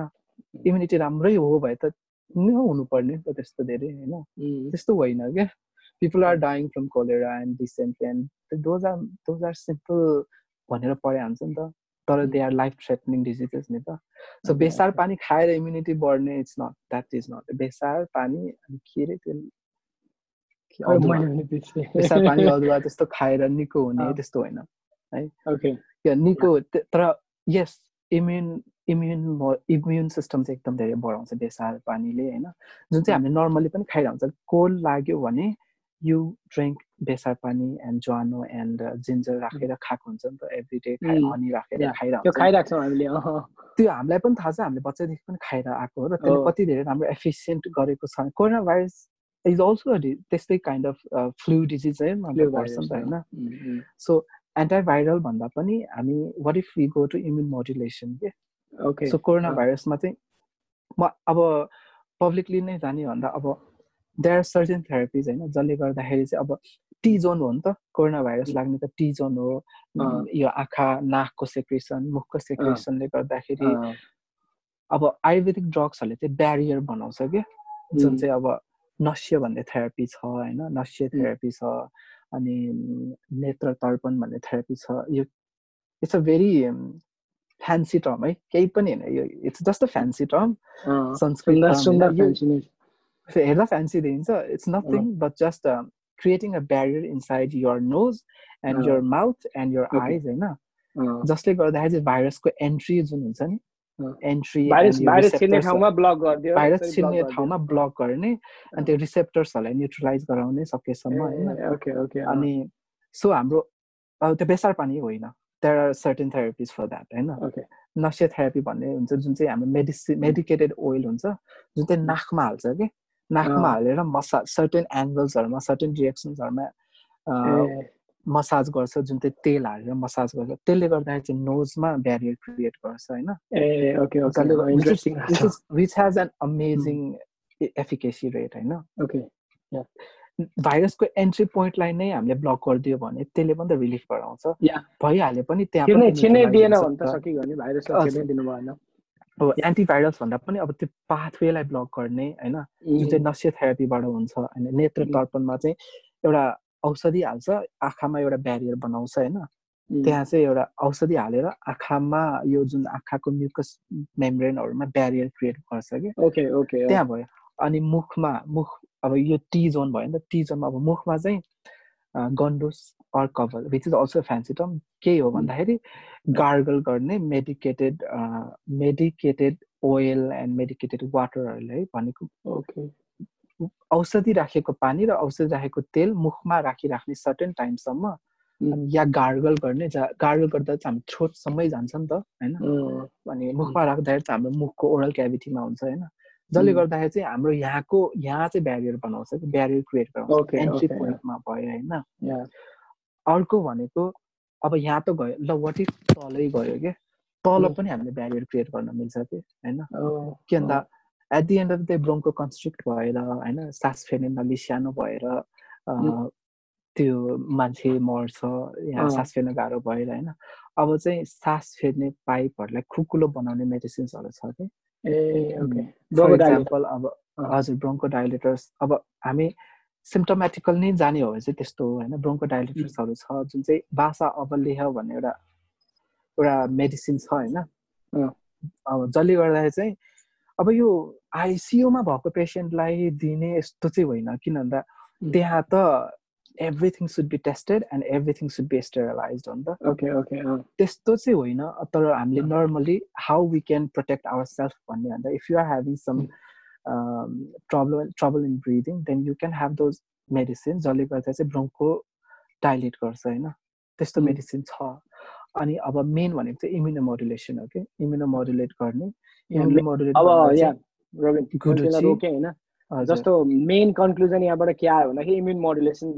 इम्युनिटी राम्रै हो भए त हुनुपर्ने नि त त्यस्तो धेरै होइन? त्यस्तो होइन क्या। People are dying from cholera and dysentery and those are those are simple भनेर पढाइ हुन्छ नि त। तर they are life threatening diseases नि त। सो बेसार पानी खाएर इम्युनिटी बढ्ने it's not that is not बेसार पानी अनि के अरे त्यो? बेसार पानी अदुवा त्यस्तो खाएर निको हुने त्यस्तो होइन है? निको तर यस इम्युन इम्युन इम्युन सिस्टम चाहिँ एकदम धेरै बढाउँछ बेसार पानीले होइन। जुन चाहिँ हामीले नर्मली पनि खाइरहन्छ कोल्ड लाग्यो भने यु ड्रिङ्क बेसार पानी एन्ड ज्वानो एन्ड जिन्जर राखेर खाएको हुन्छ नि त एभ्री डे हनी राखेर खाइरहेको हामीले त्यो हामीलाई पनि थाहा छ हामीले बच्चादेखि पनि खाएर आएको हो र त्यसले कति धेरै राम्रो एफिसियन्ट गरेको छ। कोरोना भाइरस इज अल्सो त्यस्तै काइन्ड अफ फ्लु डिजिज है पर्छ नि त होइन। सो एन्टाभाइरल भन्दा पनि हामी what if we go to immune modulation के? सो कोरोना भाइरसमा चाहिँ म अब पब्लिकली नै जाने भन्दा अब देयर आर सर्जन थेरापिज होइन जसले गर्दाखेरि चाहिँ अब टी जोन हो नि त कोरोना भाइरस लाग्ने त टी जोन हो यो आँखा नाकको सेक्रेसन मुखको सेक्रेसनले गर्दाखेरि अब आयुर्वेदिक ड्रग्सहरूले चाहिँ ब्यारियर बनाउँछ क्या जुन चाहिँ अब नस्य भन्ने थेरापी छ होइन नस्य थेरापी छ अनि नेत्र तर्पण भन्ने थेरापी छ। यो it's a very fancy term है? केही पनि होइन। यो it's just a fancy term Sanskrit हेर्दा फ्यान्सी देखिन्छ। It's nothing but just creating a barrier inside your nose and your mouth and your eyes होइन? जसले गर्दाखेरि चाहिँ भाइरसको एन्ट्री जुन हुन्छ नि एन्ट्री भाइरस छिर्ने ठाउँमा ब्लक गर्ने अनि त्यो रिसेप्टर्सहरूलाई न्युट्रलाइज गराउने सकेसम्म होइन? अनि सो हाम्रो त्यो बेसार पानी होइन? There are certain therapies for that होइन? नसिया थेरापी भन्ने हुन्छ जुन चाहिँ हाम्रो मेडिसि मेडिकेटेड ओइल हुन्छ जुन चाहिँ नाकमा हाल्छ कि? नाकमा हालेर मसाज सर्टेन एङ्गल्सहरूमा सर्टेन डिरेक्सन्सहरूमा मसाज गर्छ जुन चाहिँ तेल हालेर मसाज गर्छ। त्यसले गर्दाखेरि चाहिँ नोजमा ब्यारियर क्रिएट गर्छ होइन? Which has an amazing efficacy rate होइन? भाइरसको एन्ट्री पोइन्टलाई नै हामीले ब्लक गरिदियो भने त्यसले पनि त रिलिफ गराउँछ। भइहाल्यो पनि त्यहाँ अब एन्टिभाइरस भन्दा पनि अब त्यो पाथवेलाई ब्लक गर्ने होइन जुन चाहिँ नस्य थेरापीबाट हुन्छ होइन नेत्र तर्पणमा चाहिँ एउटा औषधि हाल्छ आँखामा एउटा ब्यारियर बनाउँछ होइन। त्यहाँ चाहिँ एउटा औषधि हालेर आँखामा यो जुन आँखाको म्युकस मेम्ब्रेनहरूमा ब्यारियर क्रिएट गर्छ कि। ओके ओके त्यहाँ भयो। अनि मुखमा मुख अब यो टी जोन भयो नि त टी जोनमा अब मुखमा चाहिँ गन्डोस or cover which is also fancy term केही हो भन्दाखेरि गार्गल गर्ने medicated medicated oil and medicated वाटरहरूले है भनेको ओके औषधि राखेको पानी र औषधि राखेको तेल मुखमा राखिराख्ने सर्टेन टाइमसम्म या गार्गल गर्ने गार्गल गर्दा चाहिँ हाम्रो थ्रोटसम्मै जान्छ नि त होइन? अनि मुखमा राख्दाखेरि चाहिँ हाम्रो मुखको ओरल क्याभिटीमा हुन्छ होइन? जसले गर्दाखेरि चाहिँ हाम्रो यहाँको यहाँ चाहिँ ब्यारियर बनाउँछ कि ब्यारियर क्रिएट गराउँछ एन्ट्री पोइन्टमा भयो होइन। अर्को भनेको अब यहाँ त गयो ल वाट इफ तलै गयो कि? तल पनि हामीले ब्यारियर क्रिएट गर्न मिल्छ कि होइन? के भन्दा at the end of the ब्रोङको constrict भएर होइन? सास फेर्ने नली सानो भएर त्यो मान्छे मर्छ यहाँ सास फेर्न गाह्रो भएर होइन? अब चाहिँ सास फेर्ने पाइपहरूलाई खुकुलो बनाउने मेडिसिन्सहरू छ कि? फर इक्जाम्पल अब हजुर ब्रोङ्को डाइलेटर्स अब हामी सिम्टोमेटिकल नै जाने हो भने चाहिँ त्यस्तो होइन। ब्रोङ्को डाइलेटर्सहरू छ जुन चाहिँ बासा अबलेह भन्ने एउटा एउटा मेडिसिन छ होइन। अब जसले गर्दाखेरि चाहिँ अब यो आइसियुमा भएको पेसेन्टलाई दिने यस्तो चाहिँ होइन। किन भन्दा त्यहाँ त everything should be tested and everything should be sterilize हो नि त ओके ओके त्यस्तो चाहिँ होइन तर हामीले normally how we can protect our self भन्ने भन्दा if you are having some trouble trouble in breathing then you can have those medicine जसले गर्दा चाहिँ ब्रोङ्को डाइलेट गर्छ होइन त्यस्तो मेडिसिन छ अनि अब मेन भनेको चाहिँ इम्युनो मोडुलेसन हो कि इम्युनो मोडुलेट गर्ने इम्युनो मोडुलेट रोके होइन जस्तो मेन कन्क्लुजन यहाँबाट के आयो भन्दाखेरि इम्युन मोडुलेसन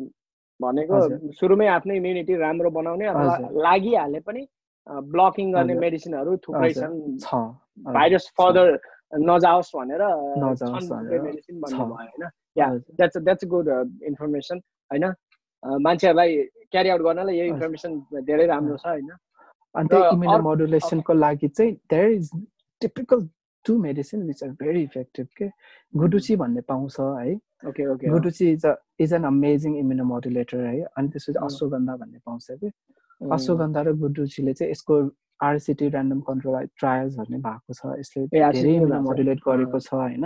भनेको सुरुमै आफ्नो इम्युनिटी राम्रो बनाउने अथवा लागिहाले पनि ब्लकिङ गर्ने मेडिसिनहरू थुप्रै छन्। भाइरस फर्दर नजाओस् भनेर मेडिसिन होइन? गुड इन्फर्मेसन होइन? मान्छेहरूलाई क्यारी आउट गर्नलाई यो इन्फर्मेसन धेरै राम्रो छ होइन? अन्त इम्युनो मोडुलेसनको लागि चाहिँ there is typical two medicine which are very effective के गुडुची भन्ने पाउँछ है? Okay okay guduchi is a is an amazing immuno modulator है? अनि त्यसपछि अश्वगन्धा भन्ने पाउँछ कि अश्वगन्धा र गुडुचीले चाहिँ यसको आरसिटी ऱ्यान्डम कन्ट्रोल ट्रायल्सहरू नै भएको छ यसले धेरै इम्युनो मोडुलेट गरेको छ होइन?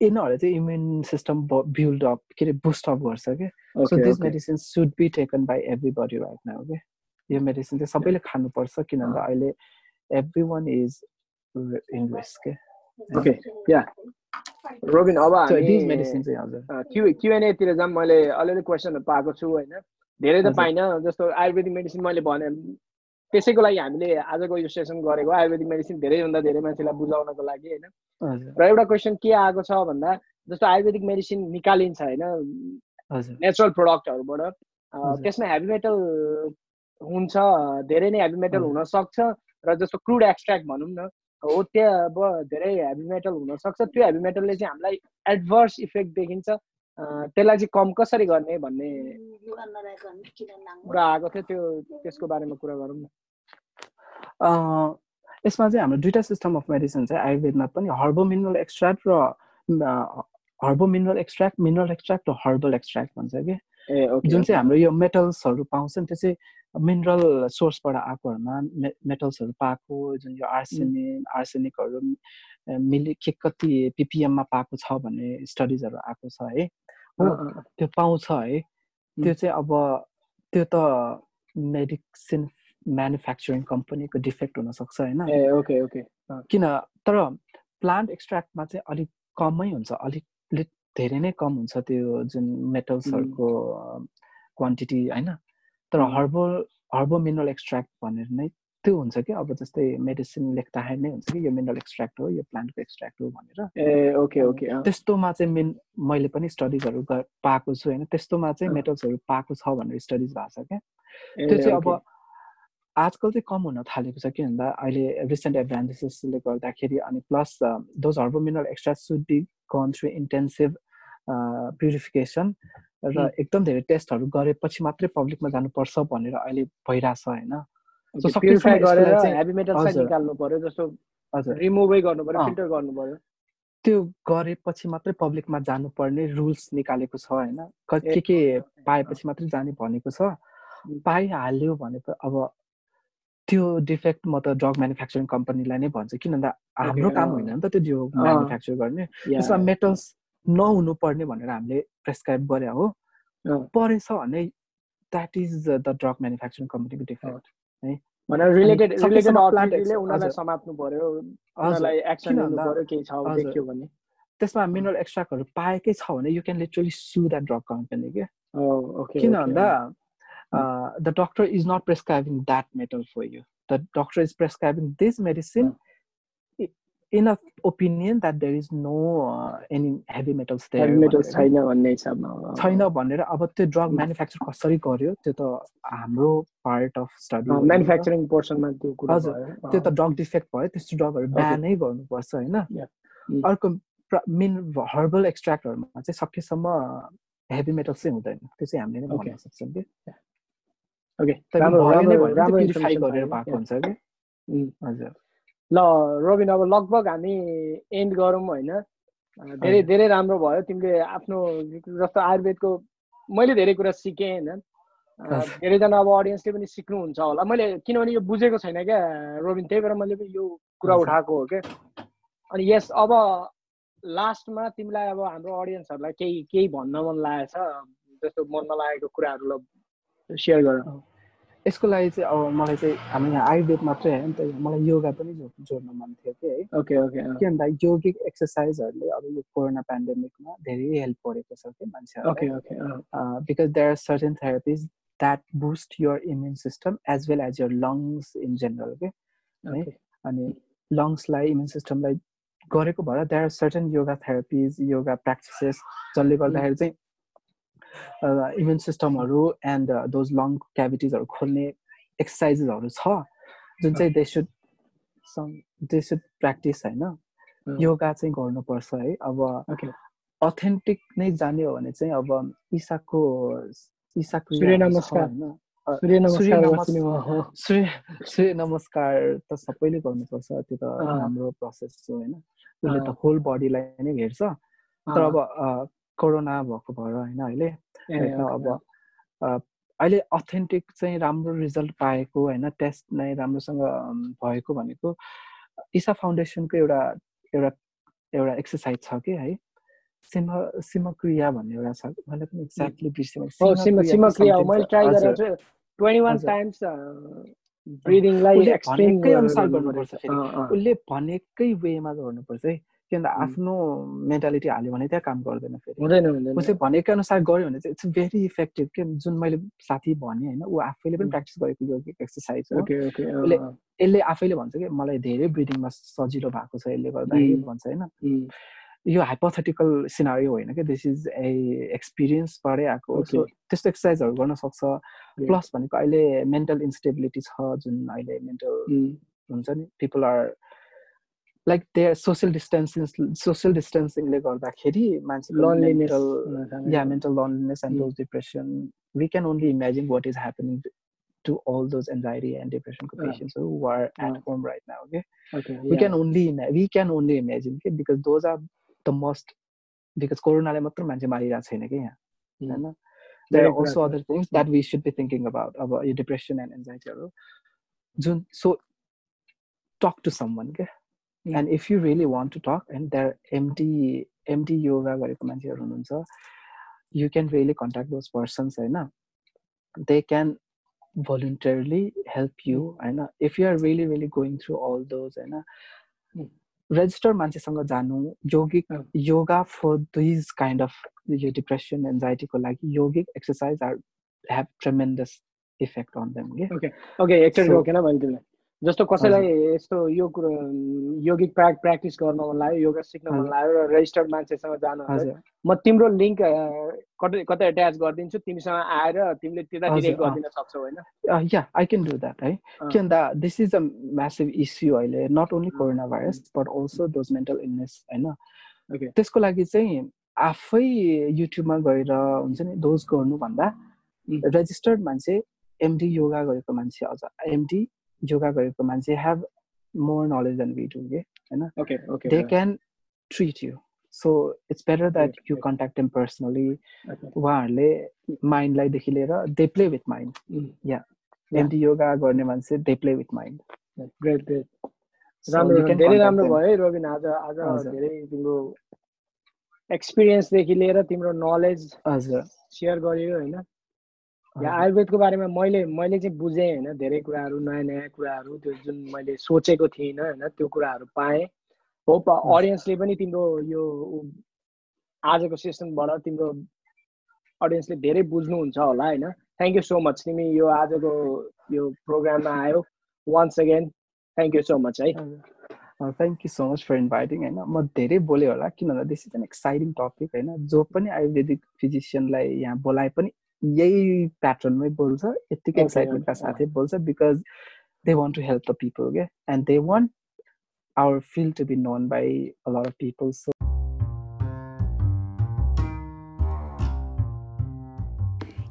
यिनीहरूले चाहिँ इम्युन सिस्टम बिल्ड अप के अरे बुस्ट अप गर्छ कि so this medicine should be taken by everybody right now के यो मेडिसिन चाहिँ सबैले खानुपर्छ किनभने अहिले everyone is okay yeah Robin अब क्युएनएतिर जाऊँ मैले अलिअलि क्वेसनहरू पाएको छु होइन? धेरै त पाइनँ जस्तो आयुर्वेदिक मेडिसिन मैले भने त्यसैको लागि हामीले आजको यो सेसन गरेको आयुर्वेदिक मेडिसिन धेरैभन्दा धेरै मान्छेलाई बुझाउनको लागि होइन? र एउटा क्वेसन के आएको छ भन्दा जस्तो आयुर्वेदिक मेडिसिन निकालिन्छ होइन? नेचुरल प्रडक्टहरूबाट त्यसमा हेभी मेटल हुन्छ धेरै नै हेभी मेटल हुन सक्छ र जस्तो क्रुड एक्सट्र्याक्ट भनौँ न हो त्यहाँ अब धेरै हेभी मेटल हुनसक्छ। त्यो हेभी मेटलले चाहिँ हामीलाई एडभर्स इफेक्ट देखिन्छ। त्यसलाई चाहिँ कम कसरी गर्ने भन्ने कुरा आएको थियो। त्यो त्यसको बारेमा कुरा गरौँ न। यसमा चाहिँ हाम्रो दुइटा सिस्टम अफ मेडिसिन चाहिँ आयुर्वेदमा पनि हर्बो मिनरल एक्सट्र्याक्ट र herbo mineral extract mineral extract र हर्बल एक्सट्र्याक्ट भन्छ कि? जुन चाहिँ हाम्रो यो मेटल्सहरू पाउँछ नि त्यो चाहिँ मिनरल सोर्सबाट आएकोहरूमा मे मेटल्सहरू पाएको जुन यो आर्सेनिक आर्सेनिकहरू मिलि के कति पिपिएममा पाएको छ भन्ने स्टडिजहरू आएको छ है। हो त्यो पाउँछ है। त्यो चाहिँ अब त्यो त मेडिसिन म्यानुफ्याक्चरिङ कम्पनीको डिफेक्ट हुनसक्छ होइन। Okay okay. किन? तर प्लान्ट एक्सट्र्याक्टमा चाहिँ अलिक कमै हुन्छ अलिक धेरै नै कम हुन्छ त्यो जुन मेटल्सहरूको क्वान्टिटी होइन। तर हर्बल हर्बो मिनरल एक्सट्र्याक्ट भनेर नै त्यो हुन्छ कि? अब जस्तै मेडिसिन लेख्दाखेरि नै हुन्छ कि? यो मिनरल एक्सट्र्याक्ट हो यो प्लान्टको एक्सट्र्याक्ट हो भनेर। ए ओके ओके त्यस्तोमा चाहिँ मेन मैले पनि स्टडिजहरू पाएको छु होइन। त्यस्तोमा चाहिँ मेटल्सहरू पाएको छ भनेर स्टडिज भएको छ क्या। त्यो चाहिँ अब आजकल चाहिँ कम हुन थालेको छ के भन्दा अहिले रिसेन्ट एडभान्सेसले गर्दाखेरि अनि plus those herbo mineral extra should be gone through intensive purification र एकदम धेरै टेस्टहरू गरेपछि मात्रै पब्लिकमा जानुपर्छ भनेर अहिले भइरहेछ होइन। त्यो गरेपछि मात्रै पब्लिकमा जानुपर्ने रुल्स निकालेको छ होइन। के के पाएपछि मात्रै जाने भनेको छ। पाइहाल्यो भने त अब त्यो डिफेक्ट म त ड्रग म्यानुफ्याक्चरिङ कम्पनीलाई नै भन्छु। किन भन्दा हाम्रो काम होइन नि त त्यो ड्रग म्यानुफ्याक्चर गर्ने। त्यसमा मेटल्स नहुनु पर्ने भनेर हामीले प्रेसक्राइब गरे हो। परेछ भने that is the drug manufacturing कम्पनीको डिफेक्ट है। त्यसमा मिनरल एक्सट्राक्टहरू पाएकै छ भने you can literally sue that drug company के? किन भन्दा the doctor is not prescribing that metal for you the doctor is prescribing this medicine in a opinion that there is no any heavy metals छैन भन्ने छैन भनेर अब त्यो drug manufacture कसरी गर्यो त्यो त हाम्रो पार्ट अफ स्टडी म्यानुफ्याक्चरिङ पोर्सनमा त्यो हजुर त्यो त ड्रग डिफेक्ट भयो त्यस्तो ड्रगहरू ब्यानै गर्नुपर्छ होइन? अर्को मेन हर्बल एक्सट्र्याक्टहरूमा चाहिँ सकेसम्म हेभी मेटल चाहिँ हुँदैन त्यो चाहिँ हामीले नै भन्न सक्छौँ कि। गरेर भएको हुन्छ कि? हजुर। ल रोबिन अब लगभग हामी एन्ड गरौँ होइन। धेरै धेरै राम्रो भयो तिमीले आफ्नो जस्तो आयुर्वेदको मैले धेरै कुरा सिकेँ होइन। धेरैजना अब अडियन्सले पनि सिक्नुहुन्छ होला। मैले किनभने यो बुझेको छैन क्या रोबिन त्यही भएर मैले यो कुरा उठाएको हो क्या। अनि यस अब लास्टमा तिमीलाई अब हाम्रो अडियन्सहरूलाई केही केही भन्न मन लागेको छ? जस्तो मनमा लागेको कुराहरू सेयर गर। यसको लागि चाहिँ अब मलाई चाहिँ हामी यहाँ आयुर्वेद मात्रै होइन त मलाई योगा पनि जोड्न मन थियो कि है। ओके ओके के भन्दा योगिक एक्सर्साइजहरूले अब यो कोरोना पेन्डेमिकमा धेरै हेल्प परेको छ कि मान्छेहरू okay okay because there are certain therapies that boost your immune system as well as your lungs in general के है? अनि लङ्सलाई इम्युन सिस्टमलाई गरेको भएर there are certain yoga therapies yoga practices जसले गर्दाखेरि चाहिँ इम्युन सिस्टमहरू एन्ड दोज लङ क्याभिटिजहरू खोल्ने एक्सर्साइजेसहरू छ जुन चाहिँ they should they should practice होइन? योगा चाहिँ गर्नुपर्छ है। अब अथेन्टिक नै जाने हो भने चाहिँ अब इसाको इसाको सूर्य नमस्कार। त सबैले गर्नुपर्छ त्यो त हाम्रो प्रोसेस हो होइन? उसले त होल बडीलाई नै हेर्छ तर अब कोरोना भएको भएर होइन अहिले अब अहिले अथेन्टिक चाहिँ राम्रो रिजल्ट पाएको होइन टेस्ट नै राम्रोसँग भएको भनेको इसा फाउन्डेसनको एउटा एउटा एउटा एक्सर्साइज छ कि है? सिम सिमक्रिया भन्ने एउटा छ। मैले पनि एक्ज्याक्टली बिर्सेँ उसले भनेकै वेमा गर्नुपर्छ है। किन आफ्नो मेन्टालिटी हाल्यो भने त्यहाँ काम गर्दैन फेरि। उसले भनेकै अनुसार गर्यो भने चाहिँ इट्स भेरी इफेक्टिभ के जुन मैले साथी भने होइन ऊ आफैले पनि प्र्याक्टिस गरेको यो एक्सर्साइज हो। उसले यसले आफैले भन्छ कि मलाई धेरै ब्रिदिङमा सजिलो भएको छ यसले गर्दा भन्छ होइन। यो हाइपोथेटिकल सिनारी होइन कि दिस इज ए एक्सपिरियन्सबाटै आएको सो त्यस्तो एक्सर्साइजहरू गर्न सक्छ। प्लस भनेको अहिले मेन्टल इन्स्टेबिलिटी छ जुन अहिले मेन्टल हुन्छ नि people are like they social distancing social डिस्टेन्सिङले गर्दाखेरि मान्छे mental yeah mental loneliness and those depression we can only imagine what is happening to all those anxiety and depression patients who are at home right now okay, okay yeah. we can only we can only imagine okay? Because those are the most because कोरोनाले मात्र मान्छे मारिरहेको छैन कि यहाँ होइन there are also other things that we should be thinking about अब यो depression and एन्जाइटीहरू जुन so talk to someone क्या and if you really want to talk and there MT MT yoga गरेको मान्छेहरू हुनुहुन्छ you can really contact those persons होइन they can voluntarily help you होइन if you are really really going through all those होइन resistor मान्छेसँग जानु yogic yoga for these kind of यो depression एन्जाइटीको लागि yogic exercise are have tremendous effect on them के okay okay एकचोटि रोकेन मैले तिमीलाई जस्तो कसैलाई यस्तो यो कुरो योगिक प्र्याक प्र्याक्टिस गर्न मन लाग्यो योगा सिक्न मन लाग्यो र रेजिस्टर्ड मान्छेसँग जानु म तिम्रो लिङ्क कतै कतै एट्याच गरिदिन्छु तिमीसँग आएर तिमीले त्यता डिरेक्ट गरिदिन सक्छौ होइन? Yeah I can do that है के भन्दा this is a massive issue अहिले not only corona virus but also those mental illness होइन? त्यसको लागि चाहिँ आफै युट्युबमा गएर हुन्छ नि दोज गर्नुभन्दा रेजिस्टर्ड मान्छे एमडी योगा गरेको मान्छे अझ एमडी योगा गरेको मान्छे have more knowledge then we do के होइन they can't treat you so it's better that you contact them personally उहाँहरूले माइन्डलाईदेखि लिएर दे प्ले विथ माइन्ड या एन्टी योगा गर्ने मान्छे they play with mind great great राम्रो धेरै राम्रो भयो है रोबिन आज आज धेरै तिम्रो एक्सपिरियन्सदेखि लिएर तिम्रो नलेज हजुर सेयर गरियो होइन आयुर्वेदको बारेमा मैले मैले चाहिँ बुझेँ होइन धेरै कुराहरू नयाँ नयाँ कुराहरू त्यो जुन मैले सोचेको थिइनँ होइन त्यो कुराहरू पाएँ। होप अडियन्सले पनि तिम्रो यो आजको सेसनबाट तिम्रो अडियन्सले धेरै बुझ्नुहुन्छ होला होइन। थ्याङ्क यू सो मच तिमी यो आजको यो प्रोग्राममा आयो। Once again thank you so much है। Thank you so much for inviting होइन। म धेरै बोलेँ होला किनभने this is an exciting topic होइन। जो पनि आयुर्वेदिक फिजिसियनलाई यहाँ बोलाए पनि यही प्याटर्नमै बोल्छ यत्तिकै एक्साइटमेन्टका साथै बोल्छ because they want to help the people के and they want our field to be known by a lot of people so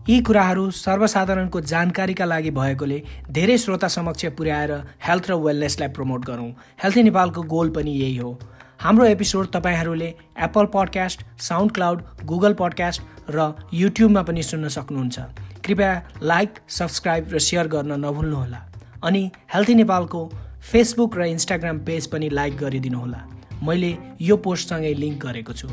यी कुराहरू सर्वसाधारणको जानकारीका लागि भएकोले धेरै श्रोता समक्ष पुर्याएर हेल्थ र वेलनेसलाई प्रमोट गरौँ। हेल्थ नेपालको गोल पनि यही हो। हाम्रो एपिसोड तपाईँहरूले Apple podcast SoundCloud Google podcast र युट्युबमा पनि सुन्न सक्नुहुन्छ। कृपया लाइक सब्सक्राइब र सेयर गर्न नभुल्नुहोला। अनि हेल्थी नेपालको फेसबुक र इन्स्टाग्राम पेज पनि लाइक गरिदिनुहोला। मैले यो पोस्टसँगै लिङ्क गरेको छु।